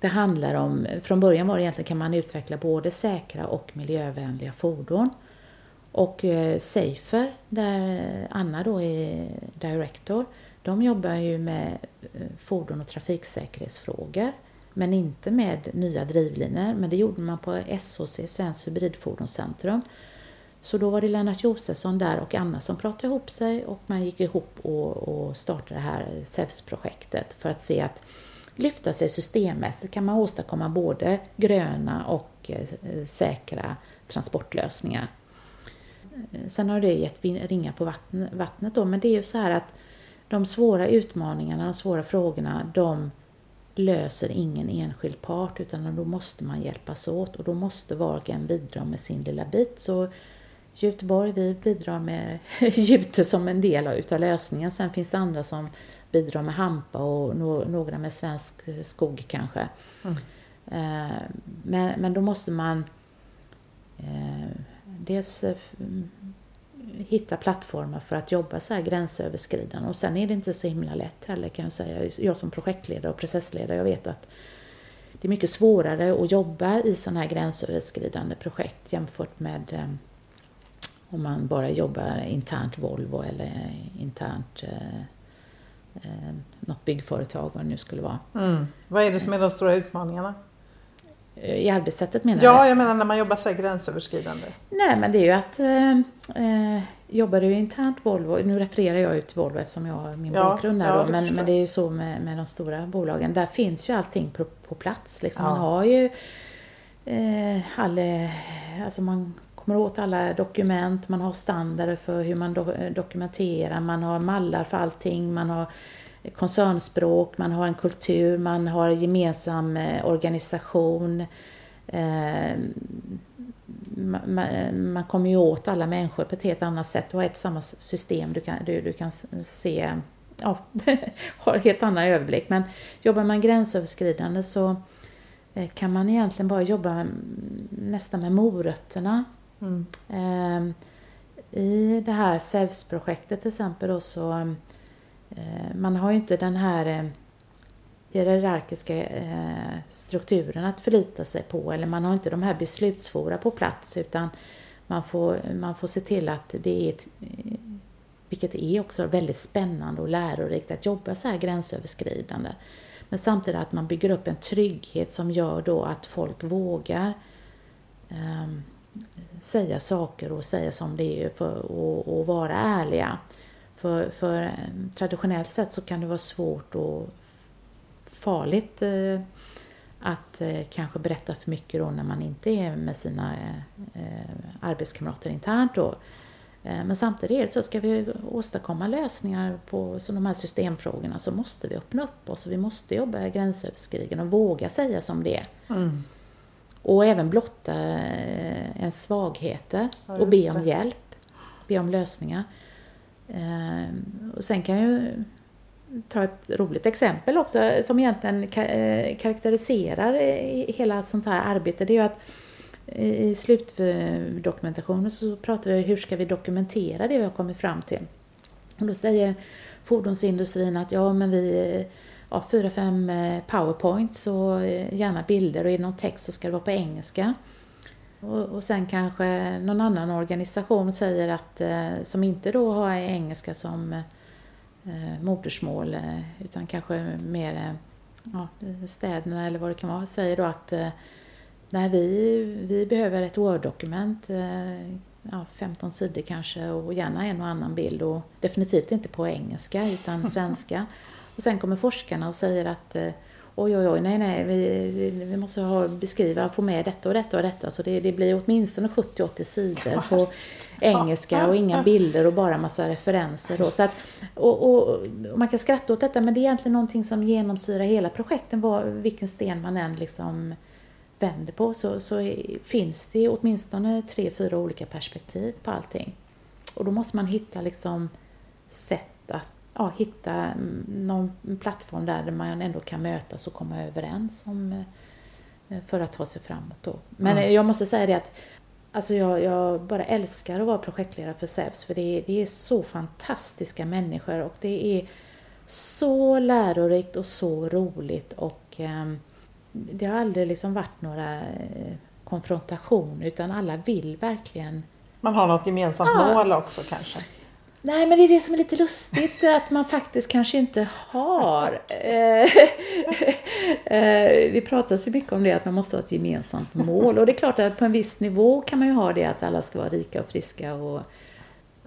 det handlar om, från början var det egentligen kan man utveckla både säkra och miljövänliga fordon. Och eh, Safer, där Anna då är director, de jobbar ju med eh, fordon och trafiksäkerhetsfrågor. Men inte med nya drivlinor, men det gjorde man på SHC, Svenskt Hybridfordonscentrum. Så då var det Lennart Josefsson där och Anna som pratade ihop sig och man gick ihop och, och startade det här SEVS-projektet för att se att lyfta sig systemmässigt kan man åstadkomma både gröna och eh, säkra transportlösningar. Sen har det gett ringar på vattnet då, men det är ju så här att de svåra utmaningarna, de svåra frågorna, de löser ingen enskild part utan då måste man hjälpas åt och då måste var och en bidra med sin lilla bit. Så Göteborg, vi bidrar med Jute som en del av lösningen. Sen finns det andra som bidrar med hampa och några med svensk skog kanske. Mm. Eh, men, men då måste man eh, dels eh, mm, hitta plattformar för att jobba så här gränsöverskridande. Och sen är det inte så himla lätt heller kan jag säga. Jag som projektledare och processledare, jag vet att det är mycket svårare att jobba i sådana här gränsöverskridande projekt jämfört med eh, om man bara jobbar internt Volvo eller internt eh, eh, något byggföretag, vad det nu skulle vara. Mm. Vad är det som är de stora utmaningarna? I arbetssättet menar Ja, jag menar när man jobbar så här gränsöverskridande. Nej, men det är ju att eh, eh, jobbar du internt Volvo, nu refererar jag ut till Volvo eftersom jag har min ja, bakgrund där ja, då, men, men det är ju så med, med de stora bolagen, där finns ju allting på, på plats. Liksom. Ja. Man har ju eh, alla, alltså man kommer åt alla dokument, man har standarder för hur man do, dokumenterar, man har mallar för allting, man har koncernspråk, man har en kultur, man har gemensam eh, organisation. Eh, man, kommer ju åt alla människor på ett helt annat sätt. Du har ett samma system, du kan, du, du kan se, ja, har helt annan överblick. Men jobbar man gränsöverskridande så eh, kan man egentligen bara jobba nästan med morötterna. Mm. I det här SEVS-projektet till exempel då så Eh, man har ju inte den här eh, hierarkiska eh, strukturen att förlita sig på eller man har inte de här beslutsfora på plats utan man får, man får se till att det är ett, vilket är också väldigt spännande och lärorikt att jobba så här gränsöverskridande. Men samtidigt att man bygger upp en trygghet som gör då att folk vågar eh, säga saker och säga som det är för, och, och vara ärliga. För, för ehm, traditionellt sett så kan det vara svårt och farligt eh, att eh, kanske berätta för mycket då när man inte är med sina eh, arbetskamrater internt då. Men samtidigt så ska vi åstadkomma lösningar på så de här systemfrågorna så måste vi öppna upp oss och vi måste jobba gränsöverskridande och våga säga som det är. Mm. Och även blotta ens svagheter ja, och be om hjälp, be om lösningar. Ehm, och sen kan ju ta ett roligt exempel också som egentligen eh, karaktäriserar eh, hela sånt här arbete. Det är ju att eh, i slutdokumentationen så pratar vi om hur ska vi dokumentera det vi har kommit fram till. Och då säger fordonsindustrin att ja men vi ja, fyra, fem powerpoints och gärna bilder och är det någon text så ska det vara på engelska. Och, och sen kanske någon annan organisation säger att som inte då har engelska som eh, modersmål eh, utan kanske mer eh, ja, städerna eller vad det kan vara säger då att eh, nej, vi, vi behöver ett Word-dokument, ja, 15 sidor kanske och gärna en och annan bild och definitivt inte på engelska utan svenska. Och sen kommer forskarna och säger att oj, oj, oj, nej, nej, vi, vi måste ha, beskriva, få med detta och detta och detta. Så det, det blir åtminstone 70-80 sidor på engelska och inga bilder och bara massa referenser. Då. Så att, och, och, och, man kan skratta åt detta, men det är egentligen någonting som genomsyrar hela projekten, var, vilken sten man än liksom vänder på, så, så finns det åtminstone tre, fyra olika perspektiv på allting. Och då måste man hitta liksom sätt ja, hitta någon plattform där man ändå kan mötas och komma överens om eh, för att ta sig framåt då. Men mm. jag måste säga det att Alltså jag, jag, bara älskar att vara projektledare för SEVS för det är, det är så fantastiska människor och det är så lärorikt och så roligt och eh, det har aldrig liksom varit några eh, konfrontation utan alla vill verkligen Man har något gemensamt ja. mål också kanske? Nej, men det är det som är lite lustigt, att man faktiskt kanske inte har. Eh, eh, det pratas ju mycket om det, att man måste ha ett gemensamt mål. Och det är klart att på en viss nivå kan man ju ha det, att alla ska vara rika och friska och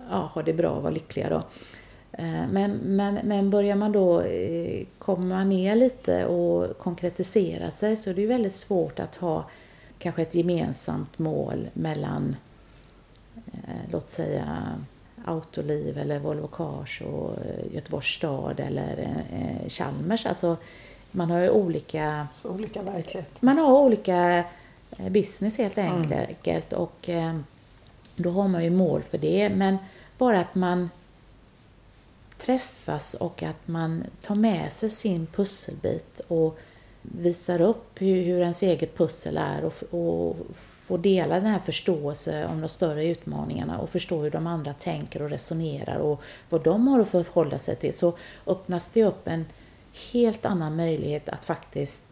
ja, ha det bra och vara lyckliga då. Eh, men, men, men börjar man då komma ner lite och konkretisera sig så är det ju väldigt svårt att ha kanske ett gemensamt mål mellan, låt säga, Autoliv eller Volvo Cars och eh, Göteborgs stad eller eh, Chalmers. Alltså, man har ju olika... Så olika verklighet. Man har olika eh, business helt mm. enkelt mm. och då har man ju mål för det. Men bara att man träffas och att man tar med sig sin pusselbit och visar upp hur, hur ens eget pussel är och, och få dela den här förståelsen om de större utmaningarna och förstå hur de andra tänker och resonerar och vad de har att förhålla sig till så öppnas det upp en helt annan möjlighet att faktiskt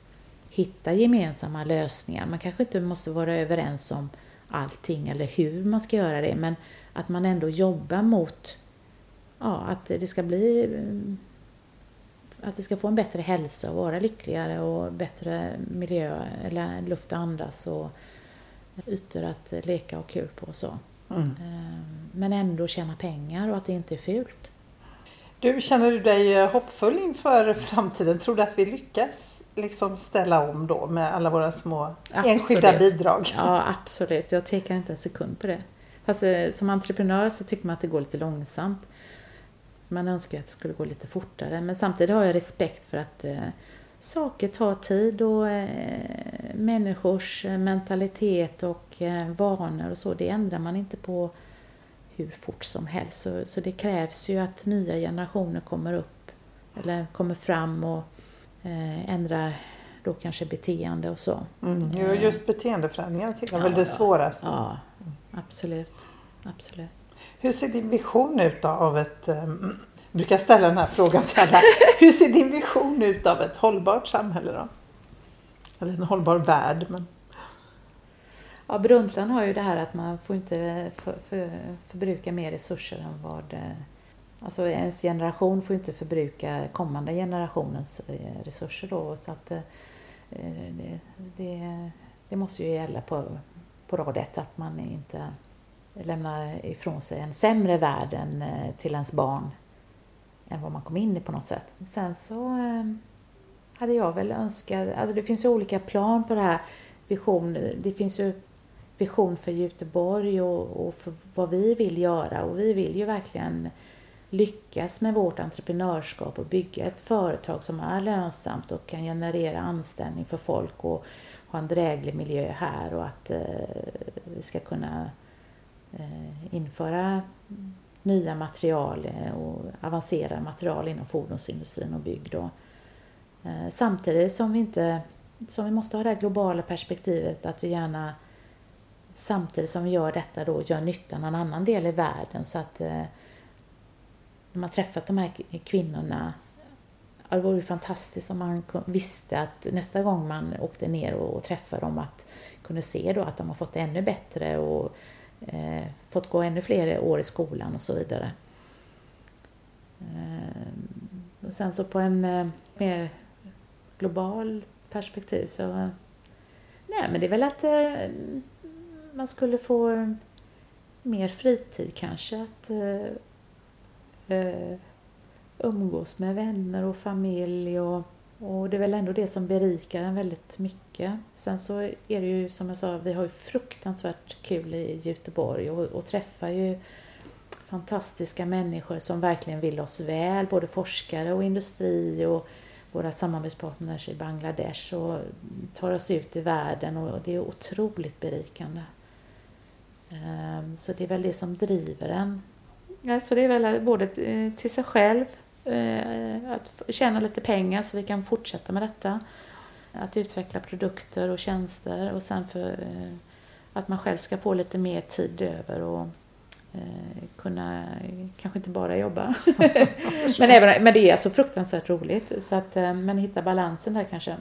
hitta gemensamma lösningar. Man kanske inte måste vara överens om allting eller hur man ska göra det men att man ändå jobbar mot ja, att det ska bli att vi ska få en bättre hälsa och vara lyckligare och bättre miljö eller luft att andas och ytor att leka och kul på och så. Mm. Ehm, men ändå tjäna pengar och att det inte är fult. Du, känner du dig eh, hoppfull inför framtiden? Tror du att vi lyckas liksom ställa om då med alla våra små absolut. enskilda bidrag? Ja, absolut. Jag tvekar inte en sekund på det. Fast eh, som entreprenör så tycker man att det går lite långsamt. Man önskar att det skulle gå lite fortare. Men samtidigt har jag respekt för att eh, saker tar tid och eh, människors eh, mentalitet och eh, vanor och så, det ändrar man inte på hur fort som helst. Så, så det krävs ju att nya generationer kommer upp eller kommer fram och eh, ändrar då kanske beteende och så. Mm. Just beteendeförändringar tycker jag är Ja, väl det svåraste. Ja, absolut. absolut. Hur ser din vision ut då av ett, brukar ställa den här frågan till alla, hur ser din vision ut av ett hållbart samhälle då? Eller en hållbar värld. Men... Ja, Brundtland har ju det här att man får inte för, för, förbruka mer resurser än vad... Eh, alltså ens generation får inte förbruka kommande generationens eh, resurser då. Så att eh, det, det, det måste ju gälla på, på rad ett att man inte lämnar ifrån sig en sämre värld än, till ens barn än vad man kom in i på något sätt. Sen så eh, hade jag väl önskat, alltså det finns ju olika plan på det här vision, det finns ju vision för Göteborg och, och för vad vi vill göra och vi vill ju verkligen lyckas med vårt entreprenörskap och bygga ett företag som är lönsamt och kan generera anställning för folk och ha en dräglig miljö här och att eh, vi ska kunna eh, införa nya material eh, och avancerade material inom fordonsindustrin och bygg då. Eh, samtidigt som vi inte som vi måste ha det här globala perspektivet att vi gärna samtidigt som vi gör detta då gör nytta någon annan del i världen så att eh, när man träffat de här kvinnorna ja, det vore ju fantastiskt om man visste att nästa gång man åkte ner och, och träffade dem att kunde se då att de har fått det ännu bättre och eh, fått gå ännu fler år i skolan och så vidare. Eh, och sen så på en eh, mer global perspektiv så nej men det är väl att eh, man skulle få mer fritid kanske att eh, eh umgås med vänner och familj och, och det är väl ändå det som berikar en väldigt mycket. Sen så är det ju som jag sa, vi har ju fruktansvärt kul i Göteborg och, och träffar ju fantastiska människor som verkligen vill oss väl, både forskare och industri och våra samarbetspartners i Bangladesh och tar oss ut i världen och det är otroligt berikande. Ehm, så det är väl det som driver en. Ja, så det är väl både till sig själv, att f- tjäna lite pengar så vi kan fortsätta med detta. Att utveckla produkter och tjänster och sen för eh, att man själv ska få lite mer tid över och eh, kunna eh, kanske inte bara jobba. men, även, men det är alltså fruktansvärt roligt. Så att, eh, men hitta balansen där kanske.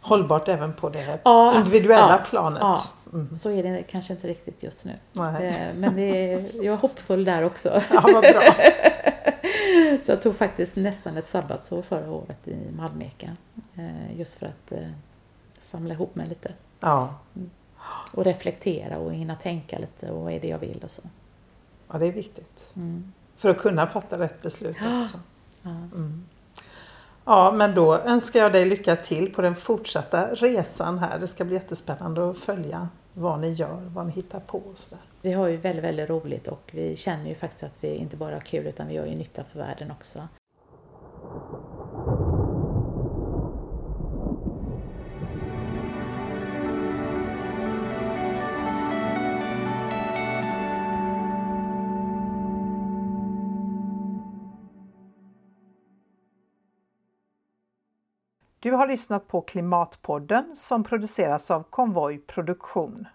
Hållbart även på det Ja, individuella ja, planet. ja. Mm. Så är det kanske inte riktigt just nu. Eh, Men det är, jag är hoppfull där också. Ja, vad bra. Så jag tog faktiskt nästan ett sabbatsår förra året i Malmeka. eh, Just för att eh, samla ihop mig lite. Ja. Och reflektera och hinna tänka lite och vad är det jag vill och så. ja, det är viktigt. Mm. För att kunna fatta rätt beslut också. Ja. Mm. Ja, men då önskar jag dig lycka till på den fortsatta resan här. Det ska bli jättespännande att följa vad ni gör, vad ni hittar på och sådär. Vi har ju väldigt, väldigt roligt och vi känner ju faktiskt att vi inte bara har kul utan vi gör ju nytta för världen också. Du har lyssnat på Klimatpodden som produceras av Konvoj Produktion.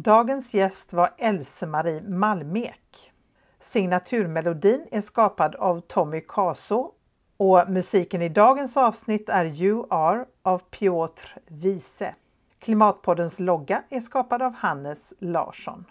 Dagens gäst var Else-Marie Malmek. Signaturmelodin är skapad av Tommy Caso och musiken i dagens avsnitt är You Are av Piotr Wiese. Klimatpoddens logga är skapad av Hannes Larsson.